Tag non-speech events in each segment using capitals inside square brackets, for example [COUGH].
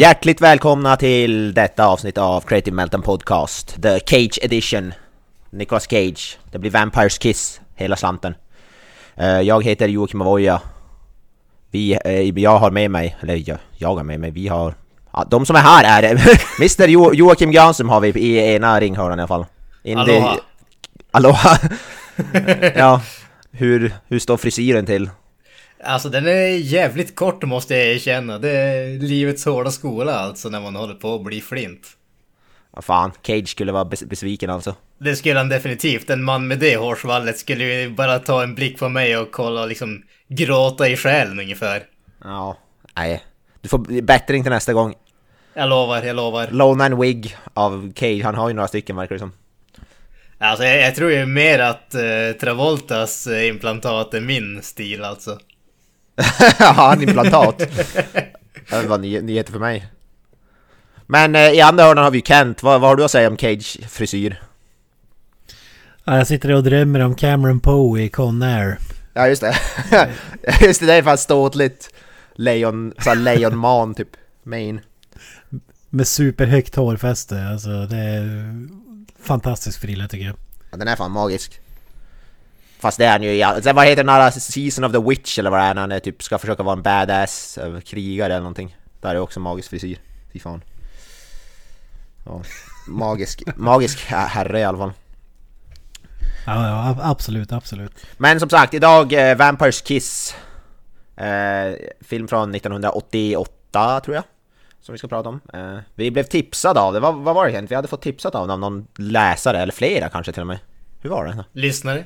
Hjärtligt välkomna till detta avsnitt av Creative Meltdown Podcast, The Cage Edition. Nicolas Cage. Det blir Vampires Kiss, hela slanten. Eh, Jag heter Joakim Avoya. Vi, eh, jag har med mig, eller jag, jag har med mig, vi har... Ja, de som är här är [LAUGHS] Mr jo, Joakim Granström har vi i ena ringhörnan i alla fall. In the- Aloha. Aloha! [LAUGHS] ja, hur, hur står frisyren till? Alltså den är jävligt kort måste jag erkänna. Det är livets hårda skola alltså när man håller på att bli flint. Vad fan, Cage skulle vara bes- besviken alltså. Det skulle han definitivt. En man med det hårsvallet skulle ju bara ta en blick på mig och kolla och liksom gråta i själen ungefär. Ja, nej. Du får bättring till nästa gång. Jag lovar, jag lovar. Lone and Wig av Cage, han har ju några stycken verkar det som. Alltså jag, jag tror ju mer att eh, Travoltas eh, implantat är min stil alltså. [LAUGHS] Ja, han implantat. [LAUGHS] Det var ny nyheter för mig. Men eh, i andra hörnan har vi Kent, vad, vad har du att säga om Cage frisyr? Ja, jag sitter och drömmer om Cameron Poe i Con Air. Ja just det, [LAUGHS] just det, det är fan ståtligt lejon, såhär lejonman typ, main. Med superhögt hårfäste. Alltså det är fantastisk frilla tycker jag. Ja, den är fan magisk. Fast det är han ju i all- Sen vad heter den här Season of the Witch eller vad det är när han är, typ ska försöka vara en badass eh, krigare eller någonting. Där är också magisk frisyr. Fy fan. Ja. Magisk, [LAUGHS] magisk her- herre i alla fall. Ja, ja ab- absolut, absolut. Men som sagt, idag eh, Vampires Kiss. Eh, film från 1988 tror jag. Som vi ska prata om. Eh, vi blev tipsade av det. Vad, vad var det Kent? Vi hade fått tipsat av någon, någon läsare, eller flera kanske till och med. Hur var det? Lyssnare?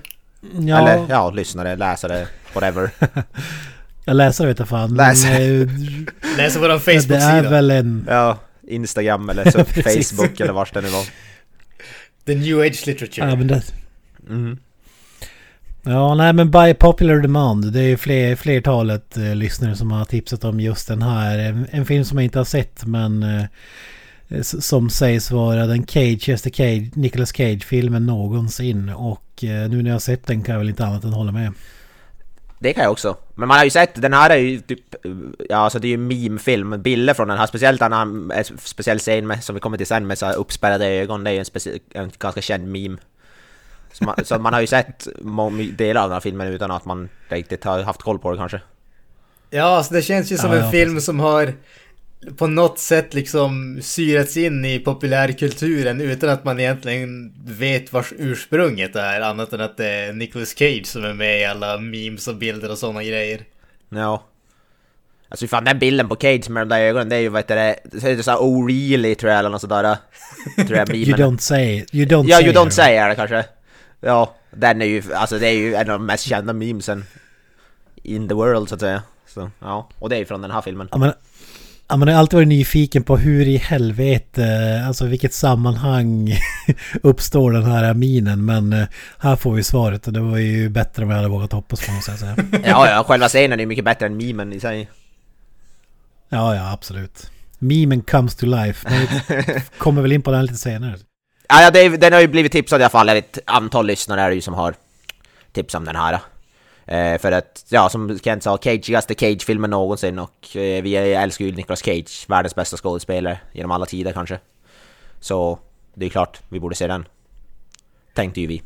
Ja, Eller ja, lyssnare, läsare, whatever. [LAUGHS] jag läser vet jag fan. [LAUGHS] Läser. Men, eh, Läser våran det är Facebook-sida. väl en... Ja, Instagram eller [LAUGHS] så. Facebook eller vars det nu var. The New Age Literature. Ja, men det, Mhm. ja, nej men by popular demand. Det är ju fler, flertalet eh, lyssnare som har tipsat om just den här. En, en film som jag inte har sett men eh, som sägs vara den cageaste Cage, Nicolas Cage-filmen någonsin. Och eh, nu när jag har sett den kan jag väl inte annat än hålla med. Det kan jag också. Men man har ju sett, den här är ju typ, ja alltså det är ju meme-film, bilder från den här, speciellt den här en speciell scen med, som vi kommer till sen med så här uppspärrade ögon, det är ju en, speci- en ganska känd meme. Så man, så man har ju sett delar av den här filmen utan att man riktigt har haft koll på det kanske. Ja, alltså det känns ju som Ja, en ja, film som har på något sätt liksom syrats in i populärkulturen utan att man egentligen vet vars ursprunget är, annat än att det är Nicolas Cage som är med i alla memes och bilder och sådana grejer. Ja. Alltså fan den bilden på Cage med de där ögonen, det är ju vad heter det, det är såhär oh really tror jag eller något sådär. Tror jag [LAUGHS] You don't say. You don't Ja, say. you don't say är det kanske. Ja, den är ju, alltså det är ju en av de mest kända memesen in the world så att säga. Så, ja, och det är ju från den här filmen. Ja, men, ja, jag har alltid varit nyfiken på hur i helvete, alltså vilket sammanhang [LAUGHS] uppstår den här minen. Men eh, här får vi svaret och det var ju bättre än vad jag hade vågat hoppas på måste jag säga. [LAUGHS] Ja, ja, själva scenen är mycket bättre än memen i sig. Ja, ja, absolut. Memen comes to life. Men vi [LAUGHS] kommer väl in på den lite senare. Ja, ja det, den har ju blivit tipsad i alla fall, ett antal lyssnare är det ju som har tipsat om den här. Eh, för att, ja som Kent sa, 'Cageigaste Cage-filmen någonsin och eh, vi älskar ju Nicolas Cage, världens bästa skådespelare genom alla tider kanske. Så det är klart, vi borde se den. Tänkte ju vi.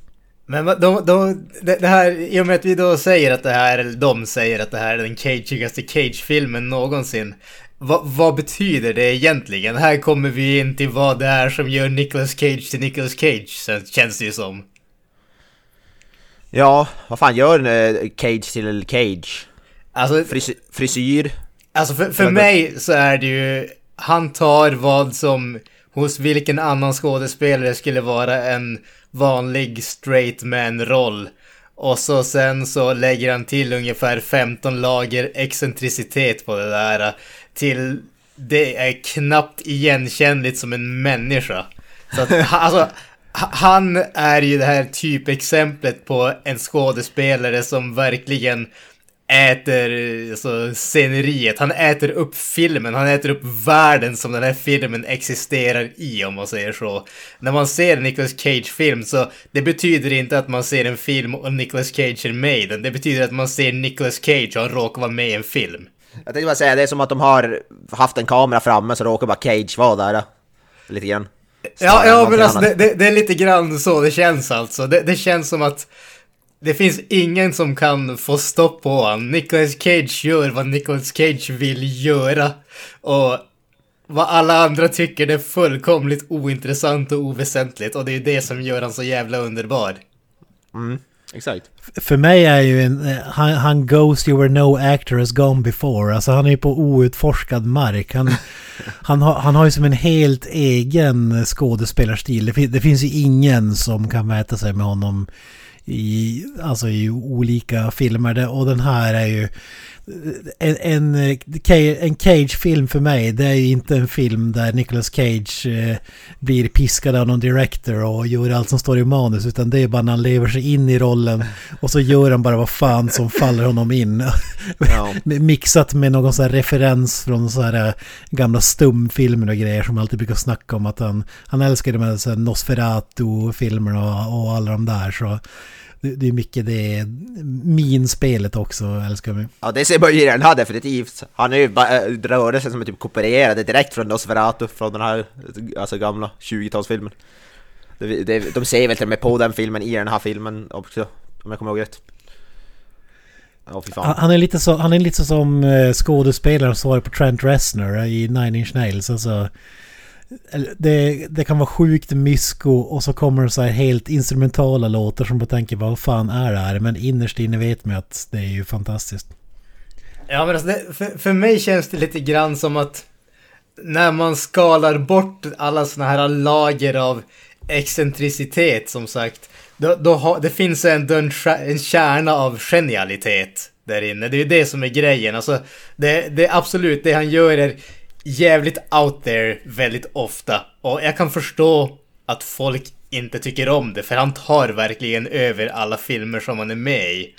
Men vad- de, de, det, här, i och med att vi då säger att det här, eller de säger att det här är den 'Cageigaste Cage-filmen någonsin. Vad, vad betyder det egentligen? Här kommer vi in till vad det är som gör Nicolas Cage till Nicolas Cage, känns det ju som. Ja, vad fan gör eh, Cage till Cage? Alltså, Frisy frisyr? Alltså för, för mig så är det ju, han tar vad som hos vilken annan skådespelare skulle vara en vanlig straight man-roll. Och så sen så lägger han till ungefär 15 lager excentricitet på det där. Till det är knappt igenkännligt som en människa. Så att, [LAUGHS] alltså, han är ju det här typexemplet på en skådespelare som verkligen äter alltså, sceneriet. Han äter upp filmen, han äter upp världen som den här filmen existerar i om man säger så. När man ser en Nicolas Cage-film så det betyder inte att man ser en film och Nicolas Cage är med i den. Det betyder att man ser Nicolas Cage och han råkar vara med i en film. Jag tänkte bara säga, det är som att de har haft en kamera framme så råkar bara Cage vara där. Lite grann. Ja, ja men alltså det, det, det är lite grann så det känns alltså. Det, det känns som att det finns ingen som kan få stopp på honom. Nicolas Cage gör vad Nicolas Cage vill göra. Och vad alla andra tycker det är fullkomligt ointressant och oväsentligt. Och det är det som gör honom så jävla underbar. Exakt. För mig är ju en... eh, Han, han goes you where no actor has gone before. Alltså han är ju på outforskad mark. Han, [LAUGHS] han, har, han har ju som en helt egen skådespelarstil. Det, det finns ju ingen som kan mäta sig med honom i, alltså i olika filmer. Det- Och den här är ju... En, en, en Cage-film för mig, det är inte en film där Nicolas Cage eh, blir piskad av någon director och gör allt som står i manus. Utan det är bara när han lever sig in i rollen och så gör han bara vad fan som faller honom in. Ja. [LAUGHS] Mixat med någon sån här referens från så här eh, gamla stumfilmer och grejer som alltid brukar snacka om att han, han älskar de här, så här Nosferatu-filmerna och, och alla de där. Så det, det är mycket det, minspelet också älskar vi. Ja, det ser man ju i den här definitivt. Han är ju bara äh, rörelsen som är typ kopierade direkt från Nosferatu, från den här alltså gamla 20-talsfilmen. Det, det, de ser väl till och med på den filmen i den här filmen också, om jag kommer ihåg rätt. Fy Han, är lite så, han är lite som eh, skådespelaren som svarar på Trent Reznor i Nine Inch Nails. Alltså, det, det kan vara sjukt mysko och så kommer det så här helt instrumentala låtar som man tänker vad fan är det här? Men innerst inne vet man att det är ju fantastiskt. Ja men alltså det, för, för mig känns det lite grann som att när man skalar bort alla såna här lager av excentricitet som sagt. Då, då ha, det finns ändå en, en kärna av genialitet där inne. Det är ju det som är grejen. Alltså, det, det är absolut, det han gör är jävligt out there väldigt ofta. Och jag kan förstå att folk inte tycker om det, för han tar verkligen över alla filmer som han är med i.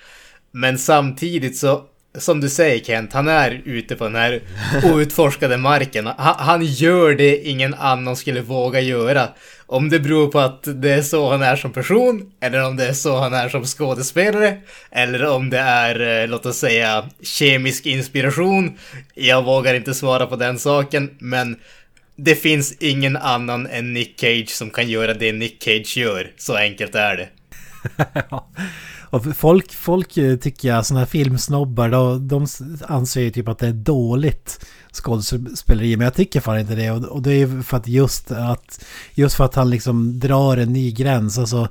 Men samtidigt så, som du säger Kent, han är ute på den här outforskade marken. Han, han gör det ingen annan skulle våga göra. Om det beror på att det är så han är som person, eller om det är så han är som skådespelare, eller om det är, eh, låt oss säga, kemisk inspiration. Jag vågar inte svara på den saken, men det finns ingen annan än Nick Cage som kan göra det Nick Cage gör. Så enkelt är det. [LAUGHS] Och folk, folk eh, tycker jag, sådana här filmsnobbar, de, de anser ju typ att det är dåligt skådespeleri. Men jag tycker fan inte det. Och, och det är ju för att just att, just för att han liksom drar en ny gräns. Alltså,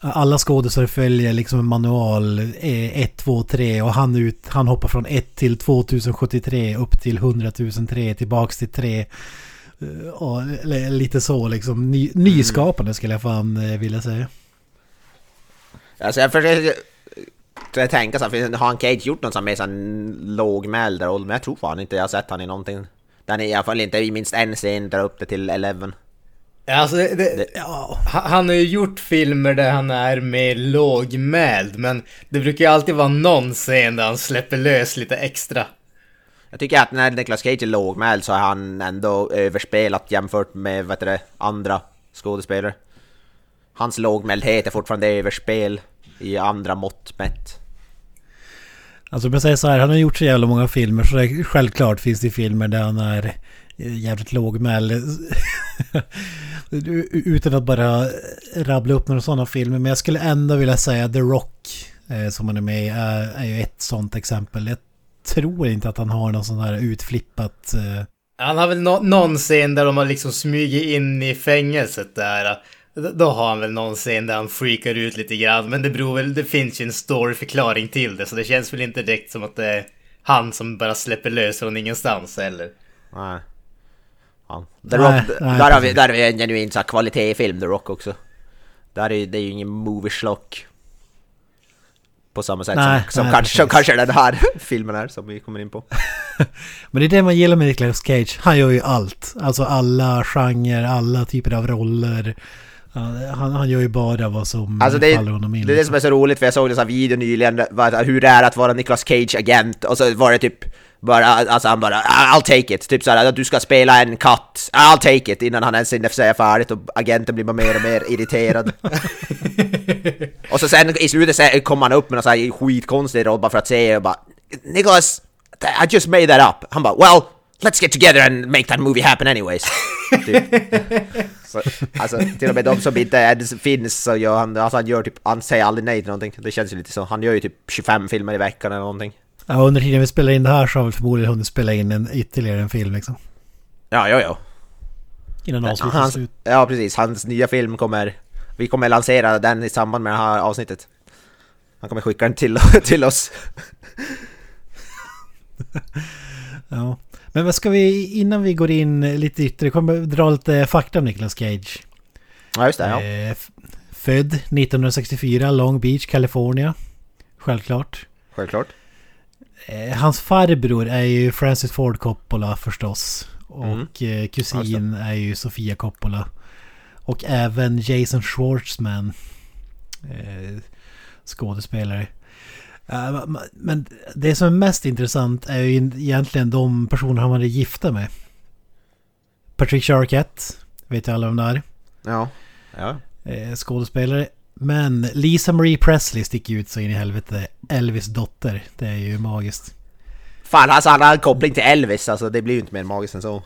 alla skådespelare följer liksom en manual 1, 2, 3 och han, ut, han hoppar från 1 till 2073 upp till 100 003 tillbaks till 3. Eh, Och, lite så liksom. Ny, nyskapande skulle jag fan eh, vilja säga. Alltså jag försöker jag tänka så här, har han Cage gjort någon sån mer sån lågmäld roll? Men jag tror fan inte jag har sett han i någonting. Den är i alla fall inte i minst en scen drar upp det till 11. Ja, Alltså det, det, Ja, han han har ju gjort filmer där han är mer lågmäld, men det brukar ju alltid vara någon scen där han släpper lös lite extra. Jag tycker att när Nicolas Cage är lågmäld så är han ändå överspelat jämfört med vad heter det, andra skådespelare. Hans lågmäldhet är fortfarande överspel i andra mått mätt. Alltså om jag säger så här, han har gjort så jävla många filmer så det, självklart finns det filmer där han är eh, jävligt lågmäld. [LAUGHS] Utan att bara rabbla upp några sådana filmer. Men jag skulle ändå vilja säga The Rock eh, som han är med i är, är ju ett sånt exempel. Jag tror inte att han har någon sån här utflippat... Eh, Han har väl nå- någon scen där de har liksom smugit in i fängelset där. Då- har han väl någon scen där han freakar ut lite grann, men det beror väl, det finns ju en storyförklaring till det, så det känns väl inte direkt som att det är han som bara släpper lös från ingenstans heller. Nej. Ja. The Nej, Rock, nej, där, har vi, där har vi en genuin så här kvalitetsfilm, The Rock också. Där är, det är ju ingen movie schlock. På samma sätt Nej, som, som, nej, kanske, som kanske den här [LAUGHS] filmen är som vi kommer in på. [LAUGHS] Men det är det man gillar med Nicolas Cage. Han gör ju allt. Alltså alla genrer, alla typer av roller. Han, han gör ju bara vad som Alltså det, faller honom in. det är det som är så roligt för jag såg en video nyligen, hur det är att vara Nicolas Cage agent och så var det typ bara, alltså han bara I'll take it, typ såhär att du ska spela en katt, I'll take it innan han ens hinner säga färdigt och agenten blir bara mer och mer irriterad. [LAUGHS] och så sen i slutet så kom han upp med någon sån här skitkonstig roll bara för att säga och bara Nicholas, I just made that up. Han bara well, let's get together and make that movie happen anyways. typ. [LAUGHS] Så, alltså till och med de som inte ens finns så gör han, alltså han gör typ, han säger aldrig nej till någonting. Det känns ju lite så. Han gör ju typ 25 filmer i veckan eller någonting. Ja, under tiden vi spelar in det här så har vi förmodligen hunnit spela in en, ytterligare en film liksom. Ja, ja, ja. Innan avsnittet Hans, slut. ja precis, hans nya film kommer, vi kommer lansera den i samband med det här avsnittet. Han kommer skicka den till, till oss. [LAUGHS] Ja. Men vad ska vi, innan vi går in lite ytterligare, kommer dra lite fakta om Nicolas Cage. Ja just det, ja. Eh, född 1964, Long Beach, California. Självklart. Självklart. Eh, hans farbror är ju Francis Ford Coppola förstås. Och Mm. eh, kusin är ju Sofia Coppola. Och även Jason Schwartzman. Eh, skådespelare. Eh, men det som är mest intressant är ju egentligen de personer han var gifta med. Patricia Arquette. Vet ju alla vem det är. Ja. Ja. Eh, skådespelare. Men Lisa Marie Presley sticker ut så in i helvete. Elvis dotter. Det är ju magiskt. Fan alltså han har en koppling till Elvis, alltså det blir ju inte mer magiskt än så.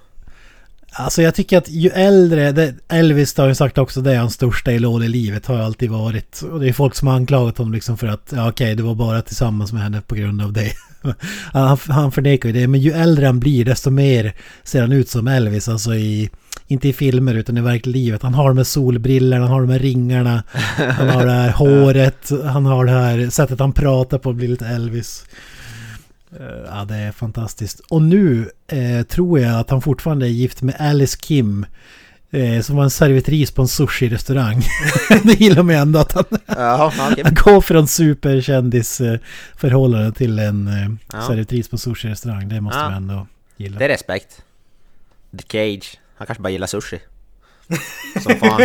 Alltså jag tycker att ju äldre, det, Elvis har ju sagt också det hans största idol i livet har alltid varit. Och det är folk som har anklagat honom liksom för att, ja okej det var bara tillsammans med henne på grund av det. [LAUGHS] han, han förnekar ju det, men ju äldre han blir desto mer ser han ut som Elvis. Alltså i, inte i filmer utan i verkliga livet. Han har de här solbrillorna, han har de här ringarna, han har det här [LAUGHS] håret, han har det här sättet han pratar på, blir lite Elvis. Eh, Ja, det är fantastiskt. Och nu eh, tror jag att han fortfarande är gift med Alice Kim. Eh, som var en servitris på en sushi-restaurang. [LAUGHS] det gillar mig ändå att han, ja, okej. han går från superkändisförhållande till en eh, Ja. servitris på en sushi-restaurang. Det måste Ja. man ändå gilla. Det är respekt. The Cage. Han kanske bara gillar sushi. [LAUGHS] Som fan.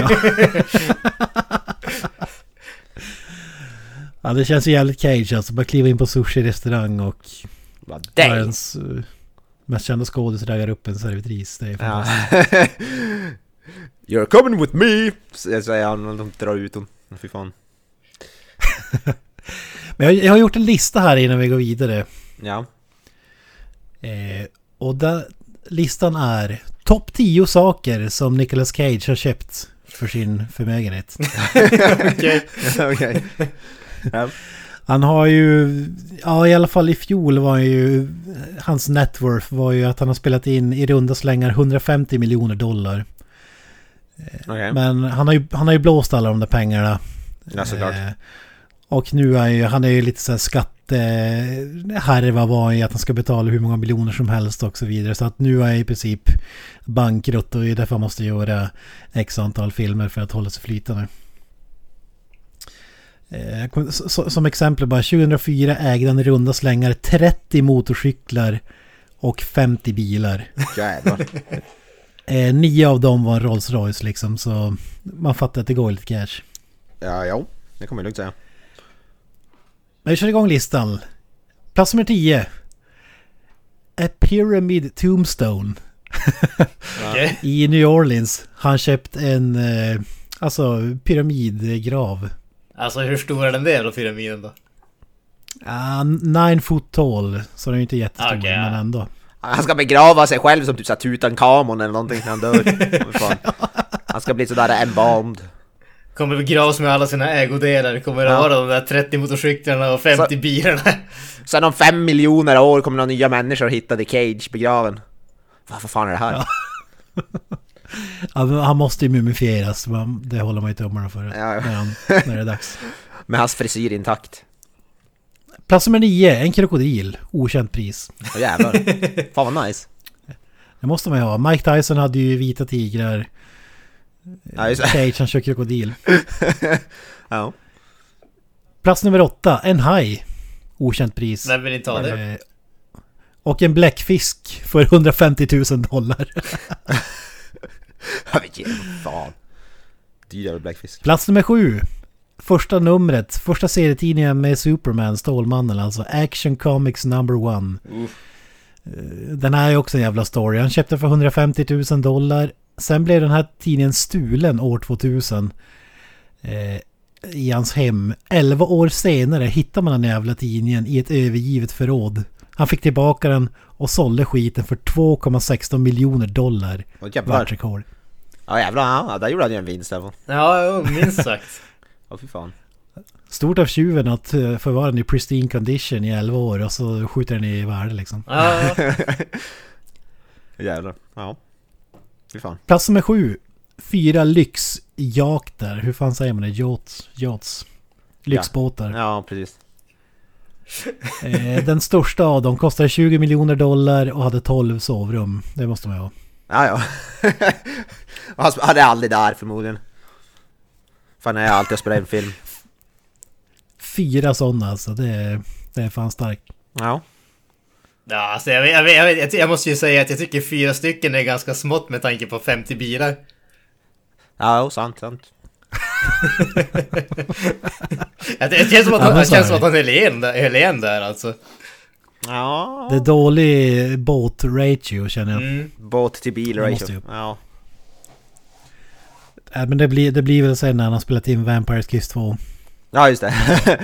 Ja, det känns ju jävligt cage alltså. Bara kliva in på sushi-restaurang och Bara, Dang! världens eh, mest kända skådis raggar upp en servitris. Det är Ja. fantastiskt. [LAUGHS] You're coming with me! Säger han och de drar ut honom. Fy fan. [LAUGHS] Men jag, jag har gjort en lista här innan vi går vidare. Ja. Eh, och där, listan är topp 10 saker som Nicolas Cage har köpt för sin förmögenhet. [LAUGHS] Okej. Okej. Ja. Han har ju, ja i alla fall i fjol var han ju, hans net worth var ju att han har spelat in i runda slängar 150 miljoner dollar. Okej. Men han har, ju, han har ju blåst alla de där pengarna. Ja, såklart. Eh, och nu är han ju, han är ju lite så här skattehärva var ju att han ska betala hur många miljoner som helst och så vidare. Så att nu är han i princip bankrutt och det är därför han måste göra x antal filmer för att hålla sig flytande. Eh, jag kom- så- så- Som exempel bara 2004 ägde han i runda slängar 30 motorcyklar och 50 bilar. Jävlar. [LAUGHS] Eh, nio av dem var Rolls Royce liksom så man fattar att det går lite cash. Ja, jo. Det kommer jag lugnt säga. Men vi kör igång listan. Plats nummer 10. A Pyramid Tombstone. [LAUGHS] I New Orleans. Han köpt en eh, alltså pyramidgrav. Alltså hur stor är den där då, pyramiden då? Uh, nine foot tall. Så den är ju inte jättestor ja. men ändå. Han ska begrava sig själv som typ såhär Tutankhamon eller någonting när han dör. [LAUGHS] Han ska bli sådär embalmed. Kommer begravas med alla sina ägodelar. Kommer Ja. vara de där 30 motorcyklarna och 50 Så- bilarna. [LAUGHS] Sen om fem miljoner år kommer några nya människor hitta The Cage begraven. Vad vad fan är det här? Ja, [LAUGHS] han måste ju mumifieras. men Det håller man ju tummarna för. Ja, ja. När, han, när det är dags. [LAUGHS] Med hans frisyr intakt. Plats nummer 9. En krokodil. Okänt pris. Åh jävlar. Fan vad nice. Det måste man ju ha. Mike Tyson hade ju vita tigrar. Ja. Cage han kör krokodil. [LAUGHS] Ja. Plats nummer åtta, en haj. Okänt pris. Vem vill inte ha det? Eh, och en bläckfisk för 150 000 dollar. [LAUGHS] Jag vet inte, fan. Dyr jävla bläckfisk. Plats nummer sju. Första numret, första serietidningen med Superman, Stålmannen alltså. Action Comics number one. Uff. Eh, Den här är också en jävla story. Han köpte för 150 000 dollar. Sen blev den här tidningen stulen år 2000. Eh, I hans hem. 11 år senare hittar man den jävla tidningen i ett övergivet förråd. Han fick tillbaka den och sålde skiten för 2,16 miljoner dollar. Världsrekord. Ja jävlar, ja, där gjorde han ju en vinst där. Ja, minst sagt. [LAUGHS] Åh fy fan. Stort av tjuven att eh, förvara den i pristine condition i 11 år och så skjuter den i värde liksom. Ja, [LAUGHS] Jävlar. Ja. Fy fan. Plats nummer sju. Fyra lyxjakter. Hur fan säger man det? Yachts. Yachts. Lyxbåtar. Ja, precis. [LAUGHS] Eh, den största av dem kostade 20 miljoner dollar och hade 12 sovrum. Det måste man ju ha. Ja, ja. [LAUGHS] Han är aldrig där förmodligen. Fan, jag är alltid och spelar in film. Fyra sådana alltså. Det är, det är fan starkt. Ja. ja alltså jag, vet, jag, vet, jag, jag, jag måste ju säga att jag tycker fyra stycken är ganska smått med tanke på 50 bilar. Ja, sant, sant. Det känns som att Ja, han, är känns som att han höll igen där, alltså. Ja. Det är dålig båt-ratio känner jag. Mm. Båt till bil Det måste ratio. ju. Ja. Äh, men det blir, det blir väl sen när han har spelat in Vampires Kiss 2. Ja, just det.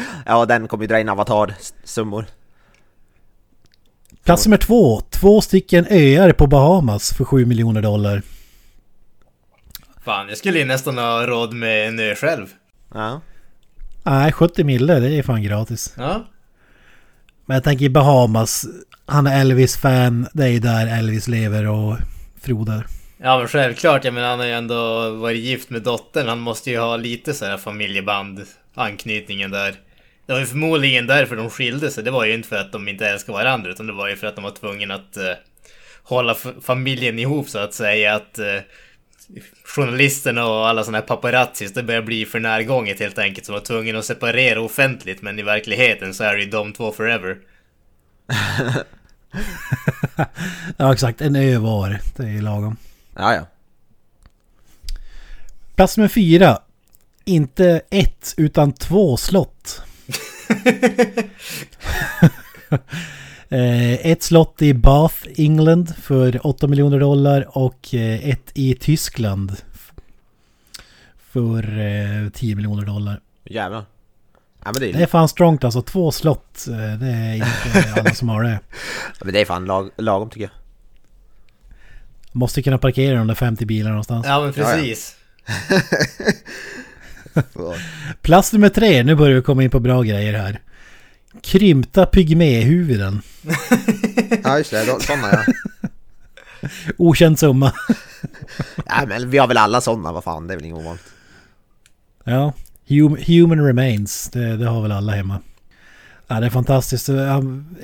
[LAUGHS] ja, den kommer ju dra in avatar-summor. Plats nummer två. Två stycken öar på Bahamas för 7 miljoner dollar. Fan, jag skulle ju nästan ha råd med en ö själv. Ja. Nej, 70 mille det är fan gratis. Ja. Men jag tänker i Bahamas. Han är Elvis-fan. Det är ju där Elvis lever och frodar. Ja men självklart, jag menar han har ju ändå varit gift med dottern. Han måste ju ha lite så här familjeband, anknytningen där. Det var ju förmodligen därför de skilde sig. Det var ju inte för att de inte älskar varandra utan det var ju för att de var tvungna att eh, hålla familjen ihop så att säga. Att eh, journalisterna och alla sådana här paparazzis, det börjar bli för närgånget helt enkelt. Så de var tvungna att separera offentligt men i verkligheten så är det ju de två forever. [LAUGHS] Ja exakt, en ö var. Det är lagom. Ja, ja. Plats nummer fyra. Inte ett utan två slott. [LAUGHS] [LAUGHS] Eh, ett slott i Bath, England för 8 miljoner dollar och eh, ett i Tyskland för eh, 10 miljoner dollar. Jävlar. Ja, men det Det är är, fan strongt alltså. Två slott. eh, Det är inte [LAUGHS] alla som har det. men det är fan lag, lagom tycker jag. Måste kunna parkera de där 50 bilarna någonstans. Ja men precis. [LAUGHS] [LAUGHS] Plats nummer tre. Nu börjar vi komma in på bra grejer här. Krympta pygméhuvuden. [LAUGHS] Ja, just det. Såna ja. [LAUGHS] Okänd summa. [LAUGHS] ja. men vi har väl alla såna, vad fan. Det är väl inget ovanligt. Ja. Hum, human remains. Det, det har väl alla hemma. Ja, det är fantastiskt.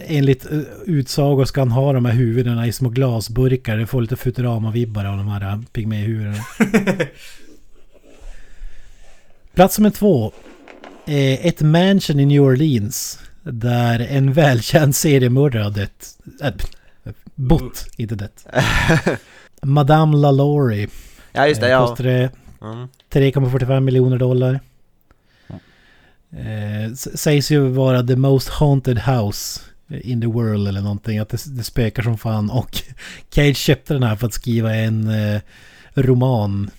Enligt eh, utsagor ska han ha de här huvudena i små glasburkar. Det får lite Futurama-vibbar av de här eh, pygméhuvudena. Plats nummer två. Eh, Ett mansion i New Orleans. Där en välkänd seriemördare har dött. Äh, bott, inte dött. Madame LaLaurie. Ja, just det. Eh, Ja. Kostade Mm. 3,45 miljoner dollar. Eh, sägs ju vara the most haunted house in the world eller någonting. Att det, det spökar som fan. Och [LAUGHS] Cage köpte den här för att skriva en eh, roman.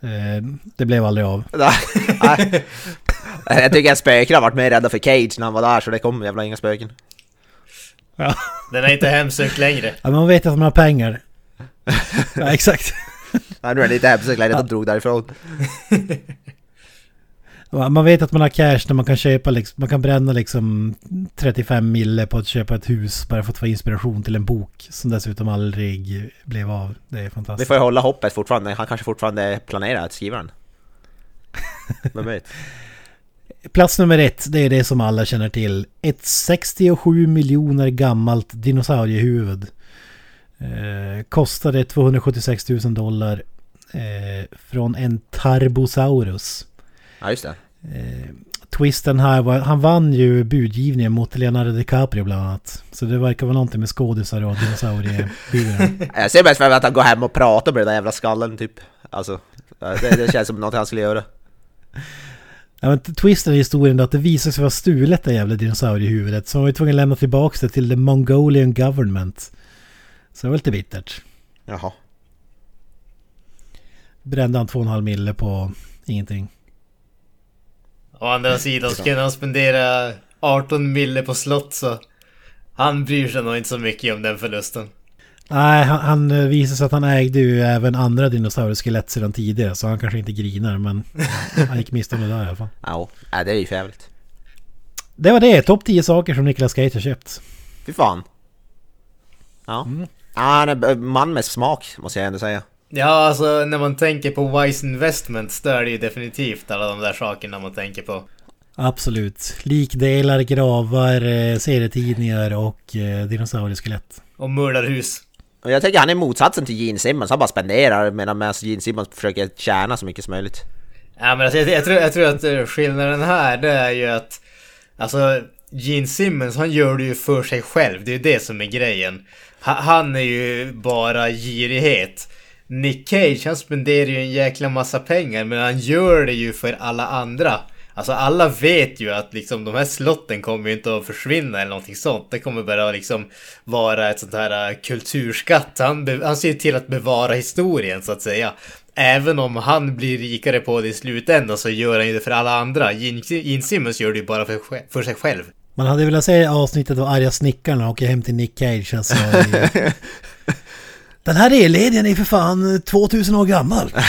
Eh, det blev aldrig av. [LAUGHS] Nej. Jag tycker att spöken har varit mer rädda för Cage när han var där så det kommer jävla inga spöken. Den är inte hemsökt längre. Ja, man vet att man har pengar. Ja, exakt. Nej, nu är det lite hemskt läget att de drog därifrån. Ja, Man vet att man har cash när man kan köpa liksom, man kan bränna liksom 35 mille på att köpa ett hus bara för att få inspiration till en bok som dessutom aldrig blev av. Det är Vi fantastiskt. får ju hålla hoppet fortfarande. Han kanske fortfarande planerar att skriva den. Vem vet? Plats nummer ett, det är det som alla känner till. Ett 67 miljoner gammalt dinosauriehuvud. Eh, kostade 276 000 dollar. Eh, från en Tarbosaurus. Ja, just det. Eh, twisten här var, han vann ju budgivningen mot Leonardo DiCaprio bland annat. Så det verkar vara någonting med skådisar och dinosauriehuvuden. [LAUGHS] Jag ser mest för mig att han går hem och pratar med den där jävla skallen typ. Alltså, det, det känns som något han skulle göra. Ja, men twisten i historien då att det visade sig vara stulet det jävla dinosauriehuvudet. Så han var tvungen att lämna tillbaka det till the Mongolian government. Så det var lite bittert. Jaha. Brände han 2,5 mille på ingenting. Å andra sidan så kan han spendera 18 mille på slott så... Han bryr sig nog inte så mycket om den förlusten. Nej, han, han eh, visade sig att han ägde ju även andra dinosaurieskelett sedan tidigare. Så han kanske inte grinar men [LAUGHS] han gick miste om det där i alla fall. Ja, nej, det är ju jävligt. Det var det. Topp 10 saker som Niklas Cage har köpt. Fy fan. Ja. ja han är man med smak, måste jag ändå säga. Ja, alltså när man tänker på Wise Investments, då är det ju definitivt alla de där sakerna man tänker på. Absolut. Likdelar, gravar, eh, serietidningar och eh, dinosaurieskelett. Och mördarhus. Och jag tänker han är motsatsen till Gene Simmons, han bara spenderar medan Gene Simmons försöker tjäna så mycket som möjligt. Ja men alltså, jag, jag, tror, jag tror att eh, skillnaden här det är ju att Alltså Gene Simmons han gör det ju för sig själv, det är ju det som är grejen. Ha, han är ju bara girighet. Nick Cage han spenderar ju en jäkla massa pengar men han gör det ju för alla andra. Alltså alla vet ju att liksom de här slotten kommer ju inte att försvinna eller någonting sånt. Det kommer bara liksom vara ett sånt här uh, kulturskatt. Han, han ser till att bevara historien så att säga. Även om han blir rikare på det i slutändan så gör han ju det för alla andra. Gene Simmons gör det ju bara för, för sig själv. Man hade velat se avsnittet av Arga Snickarna åker hem till Nick Cage alltså. [LAUGHS] Den här elledningen är för fan 2000 år gammal. [LAUGHS]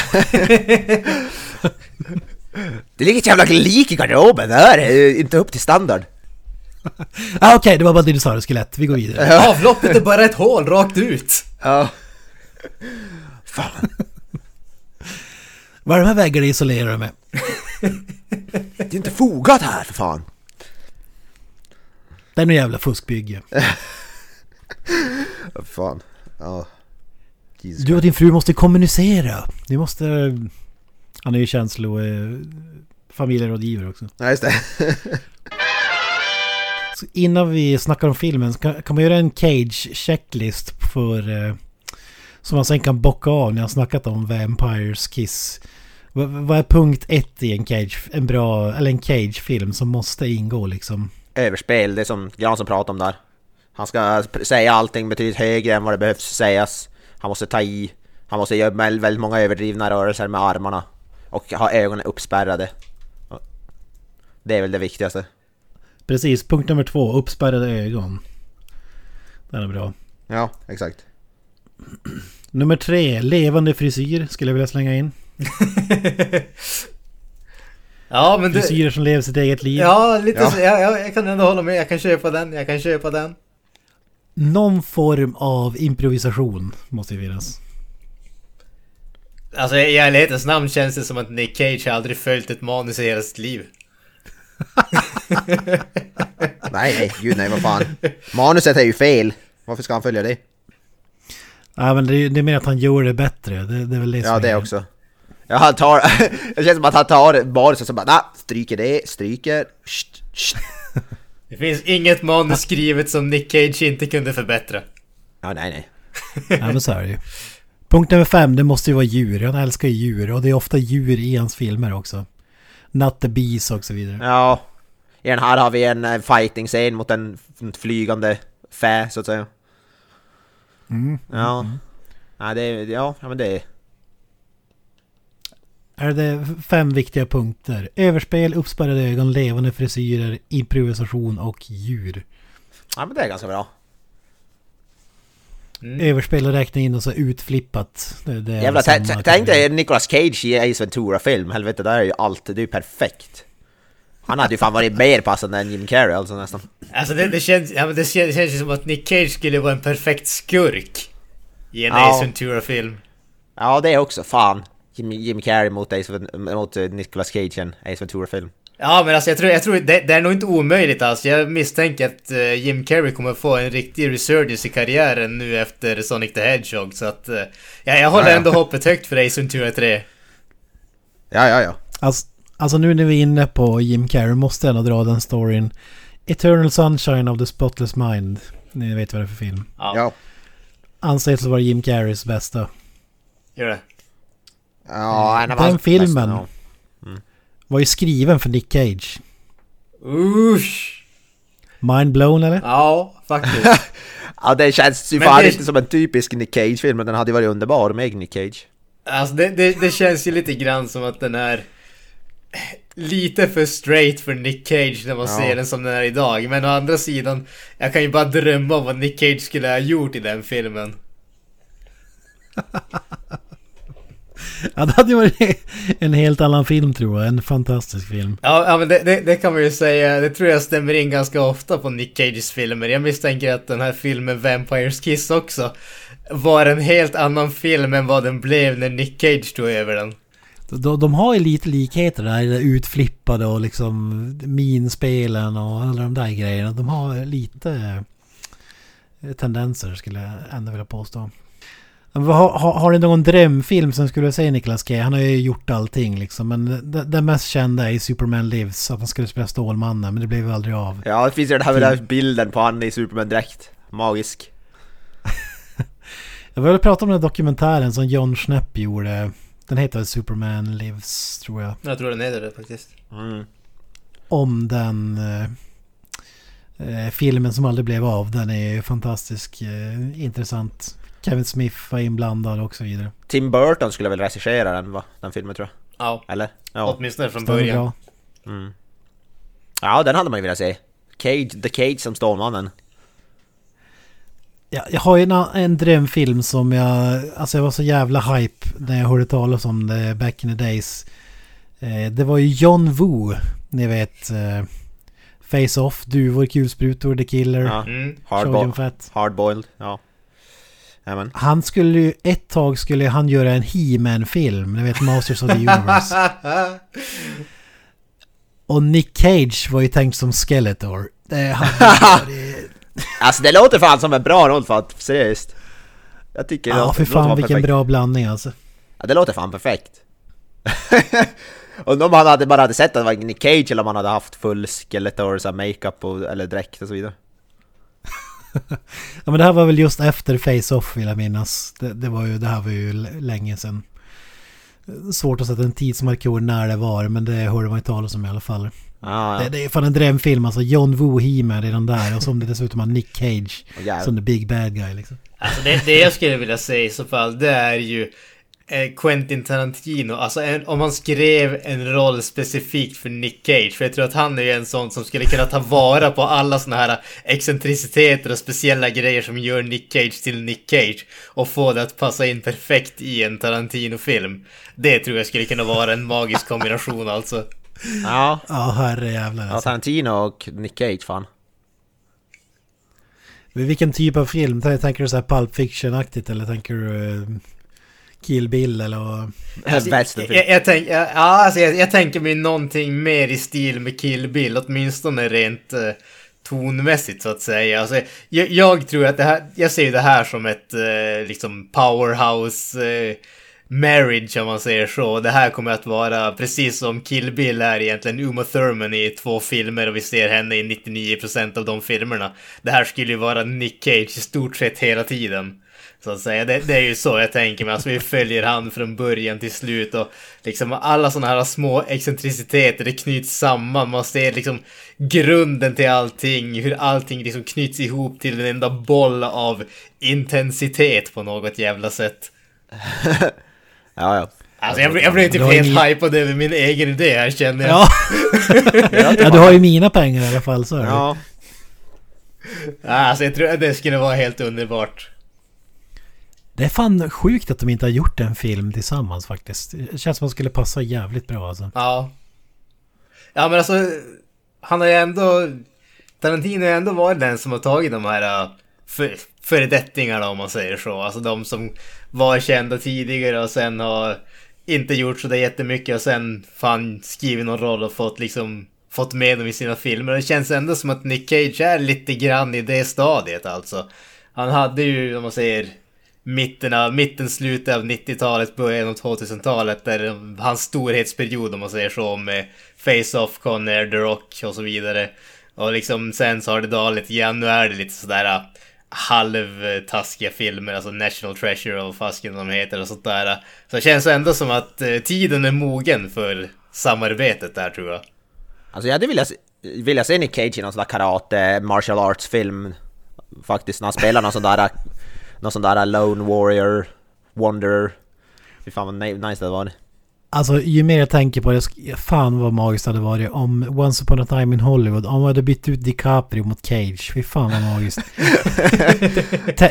det ligger ett jävla lik i garderoben, det här är inte upp till standard. [LAUGHS] ah, Okej, okay, det var bara dinosaurieskelett. Vi går vidare. Avloppet är bara ett hål rakt ut. Ja. Fan. Vad är de här väggarna isolerade med? det är inte fogat här för fan. Det är något jävla fuskbygge. [LAUGHS] Fan. Ja. Jesus du och din fru måste kommunicera. Ni måste... Han är ju känslo... Eh, familjerådgivare också. Ja, just det. [LAUGHS] Så innan vi snackar om filmen så kan, kan man göra en Cage-checklist för... Eh, som man sen kan bocka av när jag snackat om Vampires Kiss. V vad är punkt ett i en Cage, en bra, eller en Cage-film som måste ingå liksom? Överspel, det som Jansson pratade om där. Han ska säga allting betydligt högre än vad det behövs sägas. Han måste ta i. Han måste göra väldigt många överdrivna rörelser med armarna. Och ha ögonen uppspärrade. Det är väl det viktigaste. Precis, punkt nummer två. Uppspärrade ögon. Den är bra. Ja, exakt. Nummer tre. Levande frisyr skulle jag vilja slänga in. [LAUGHS] ja, men Frisyrer som lever sitt eget liv. Ja, lite ja. Så, ja, ja, jag kan ändå hålla med. Jag kan köpa den. Jag kan köpa den. Någon form av improvisation måste ju finnas. Alltså i ärlighetens namn känns det som att Nick Cage har aldrig följt ett manus i hela sitt liv. [LAUGHS] nej, nej, gud nej, vad fan. Manuset är ju fel. Varför ska han följa det? Nej, men det är, det är mer att han gör det bättre. Det, det är väl det Ja, det är... också. Ja, han tar... [LAUGHS] det känns som att han tar manuset och så bara, nah, stryker det, stryker... Sht, sht. [LAUGHS] Det finns inget manus skrivet som Nick Cage inte kunde förbättra. Ja, nej, nej. ja, men så är det ju. Punkt nummer fem, det måste ju vara djur. Han älskar ju djur och det är ofta djur i hans filmer också. Not the bees och så vidare. Ja. I den här har vi en eh, fighting-scen mot en flygande fä, så att säga. Mm. Ja. Mm. Ja, det ja, men det är... Är det fem viktiga punkter? Överspel, uppspärrade ögon, levande frisyrer, improvisation och djur. Ja, men det är ganska bra. Mm. Överspel och räkna in och så utflippat. Det, det Jävla, tänk dig Nicolas Cage i Ace Ventura-film. Helvete, där är ju allt. Det är ju perfekt. Han hade ju fan varit mer passande än Jim Carrey alltså nästan. Alltså det, det känns, ja, men det känns, det känns som att Nick Cage skulle vara en perfekt skurk. I en Ja. Ace Ventura-film. Ja, det är också. Fan. Jim, Jim Carrey mot, Ace, mot eh, Nicolas Cage i en Ace Ventura-film. Ja men alltså jag tror, jag tror det, det är nog inte omöjligt alltså. Jag misstänker att eh, Jim Carrey kommer få en riktig resurgence i karriären nu efter Sonic the Hedgehog. Så att... Uh, ja, jag håller Ja, ja. ändå hoppet högt för Ace Ventura 3. Ja, ja, ja. Alltså, Alltså nu när vi är inne på Jim Carrey måste jag ändå dra den storyn. Eternal Sunshine of the Spotless Mind. Ni vet vad det är för film. Ja, Ja. Anses vara Jim Carreys bästa. gör det. Ja, en av Den hans filmen. bästa. Var ju skriven för Nick Cage. Usch! Mind blown eller? Ja, faktiskt. [LAUGHS] Ja, det känns ju fan det- inte som en typisk Nick Cage-film, men den hade ju varit underbar med Nick Cage. Alltså det, det, det känns ju lite grann som att den är lite för straight för Nick Cage när man Ja. ser den som den är idag. Men å andra sidan, jag kan ju bara drömma om vad Nick Cage skulle ha gjort i den filmen. [LAUGHS] [LAUGHS] Ja, det hade ju varit en helt annan film tror jag. En fantastisk film. Ja, ja men det, det, det kan man ju säga, det tror jag stämmer in ganska ofta på Nick Cages filmer. Jag misstänker att den här filmen Vampires Kiss också var en helt annan film än vad den blev när Nick Cage tog över den. De, de har ju lite likheter där. det Utflippade och liksom minspelen och alla de där grejerna. De har lite eh, tendenser skulle jag ändå vilja påstå. Har, har, har du någon drömfilm som skulle säga Nicolas Cage? Han har ju gjort allting liksom. Men det, det mest kända är Superman Lives. Att han skulle spela Stålmannen. Men det blev ju aldrig av. Ja, det finns ju den här, den här bilden på han i Superman-dräkt. Magisk. [LAUGHS] Jag vill prata om den här dokumentären som John Schnepp gjorde. Den heter väl Superman Lives tror jag. Jag tror den heter det faktiskt. Mm. om den eh, eh, filmen som aldrig blev av. Den är ju fantastisk, eh, intressant. Kevin Smith var inblandad och så vidare. Tim Burton skulle väl regissera den, va? Den filmen tror jag. Ja, Eller? Ja. åtminstone från Stämmer början. bra. Mm. Ja, den hade man ju velat se. Cage, The Cage som Stålmannen. Ja, jag har ju en, en drömfilm som jag... Alltså jag var så jävla hype när jag hörde talas om det back in the days. Eh, det var ju John Woo. Ni vet... Eh, Face Off, Duvor, Kulsprutor, The Killer, Ja. Mm. Hardboiled, ja. Jajamän. Han skulle ju... Ett tag skulle han göra en He-Man-film. Ni vet Masters of the Universe. [LAUGHS] Och Nick Cage var ju tänkt som Skeletor. Det hade varit... [LAUGHS] Alltså det låter fan som en bra roll för att, seriöst. Jag tycker det Ja, låter- för låter fan fan vilken perfekt. bra blandning alltså. Ja, det låter fan perfekt. [LAUGHS] och om han hade bara hade sett att det var Nick Cage eller om han hade haft full Skeletor, så makeup och, eller dräkt och så vidare. [LAUGHS] Ja men det här var väl just efter Face-Off vill jag minnas. Det, det var ju, det här var ju länge sedan. Svårt att sätta en tidsmarkör när det var, men det hörde man ju talas om i alla fall. Ja, Det, det är fan en drömfilm alltså. John Woo He-Man redan där och som det dessutom har Nick Cage jävlar. som the big bad guy liksom. Alltså det, det jag skulle vilja säga i så fall, det är ju Quentin Tarantino. Alltså en, om han skrev en roll specifikt för Nick Cage. För jag tror att han är ju en sån som skulle kunna ta vara på alla såna här excentriciteter och speciella grejer som gör Nick Cage till Nick Cage. Och få det att passa in perfekt i en Tarantino-film. Det tror jag skulle kunna vara en magisk kombination alltså. ja. Ja herre jävlar ja alltså. Tarantino och Nick Cage fan. Men Vilken typ av film? Tän- Tänker du så här Pulp Fiction-aktigt eller tänker du eh, Kill Bill eller? Alltså, Westernfilm. jag, jag, tänk, ja, alltså jag, jag tänker mig någonting mer i stil med Kill Bill, åtminstone rent eh, tonmässigt så att säga. Alltså, jag, jag tror att det här, jag ser det här som ett eh, liksom powerhouse eh, marriage om man säger så. Det här kommer att vara precis som Kill Bill är egentligen Uma Thurman i två filmer och vi ser henne i 99% av de filmerna. Det här skulle ju vara Nick Cage i stort sett hela tiden. Så att säga, det, det är ju så jag tänker mig. Alltså vi följer han från början till slut och liksom alla sådana här små excentriciteter, det knyts samman. Man ser liksom grunden till allting, hur allting liksom knyts ihop till en enda boll av intensitet på något jävla sätt. [LAUGHS] Ja, ja. Alltså jag, blev- jag blev typ helt hypad över min egen idé här känner jag. Ja. [LAUGHS] ja, du har ju mina pengar i alla fall så är det. Ja, Alltså jag tror att det skulle vara helt underbart. Det är fan sjukt att de inte har gjort en film tillsammans faktiskt. Det känns som att de skulle passa jävligt bra alltså. Ja. Ja men alltså, han har ju ändå... Tarantino har ju ändå varit den som har tagit de här äh, för, föredettingarna om man säger så. Alltså de som var kända tidigare och sen har inte gjort sådär jättemycket och sen fan skrivit någon roll och fått liksom fått med dem i sina filmer. Det känns ändå som att Nick Cage är lite grann i det stadiet alltså. Han hade ju, om man säger, mitten, av, mitten slutet av 90-talet, början av 2000-talet. Där hans storhetsperiod om man säger så med Face-Off, Conner, The Rock och så vidare. Och liksom sen så har det dalat lite grann. Nu är det lite sådär äh, halvtaskiga filmer, alltså National Treasure och fasken de heter och sånt där. Så det känns ändå som att äh, tiden är mogen för samarbetet där tror jag. Alltså jag hade velat, vilja se Nick Cage i någon sån där karate, martial arts film. Faktiskt när han spelar någon sån där, äh, någon sån där Lone Warrior, Wanderer. Fy fan vad nice det var. Alltså ju mer jag tänker på det, fan vad magiskt det hade varit om Once upon a time in Hollywood, om man hade bytt ut DiCaprio mot Cage. Fy fan vad magiskt.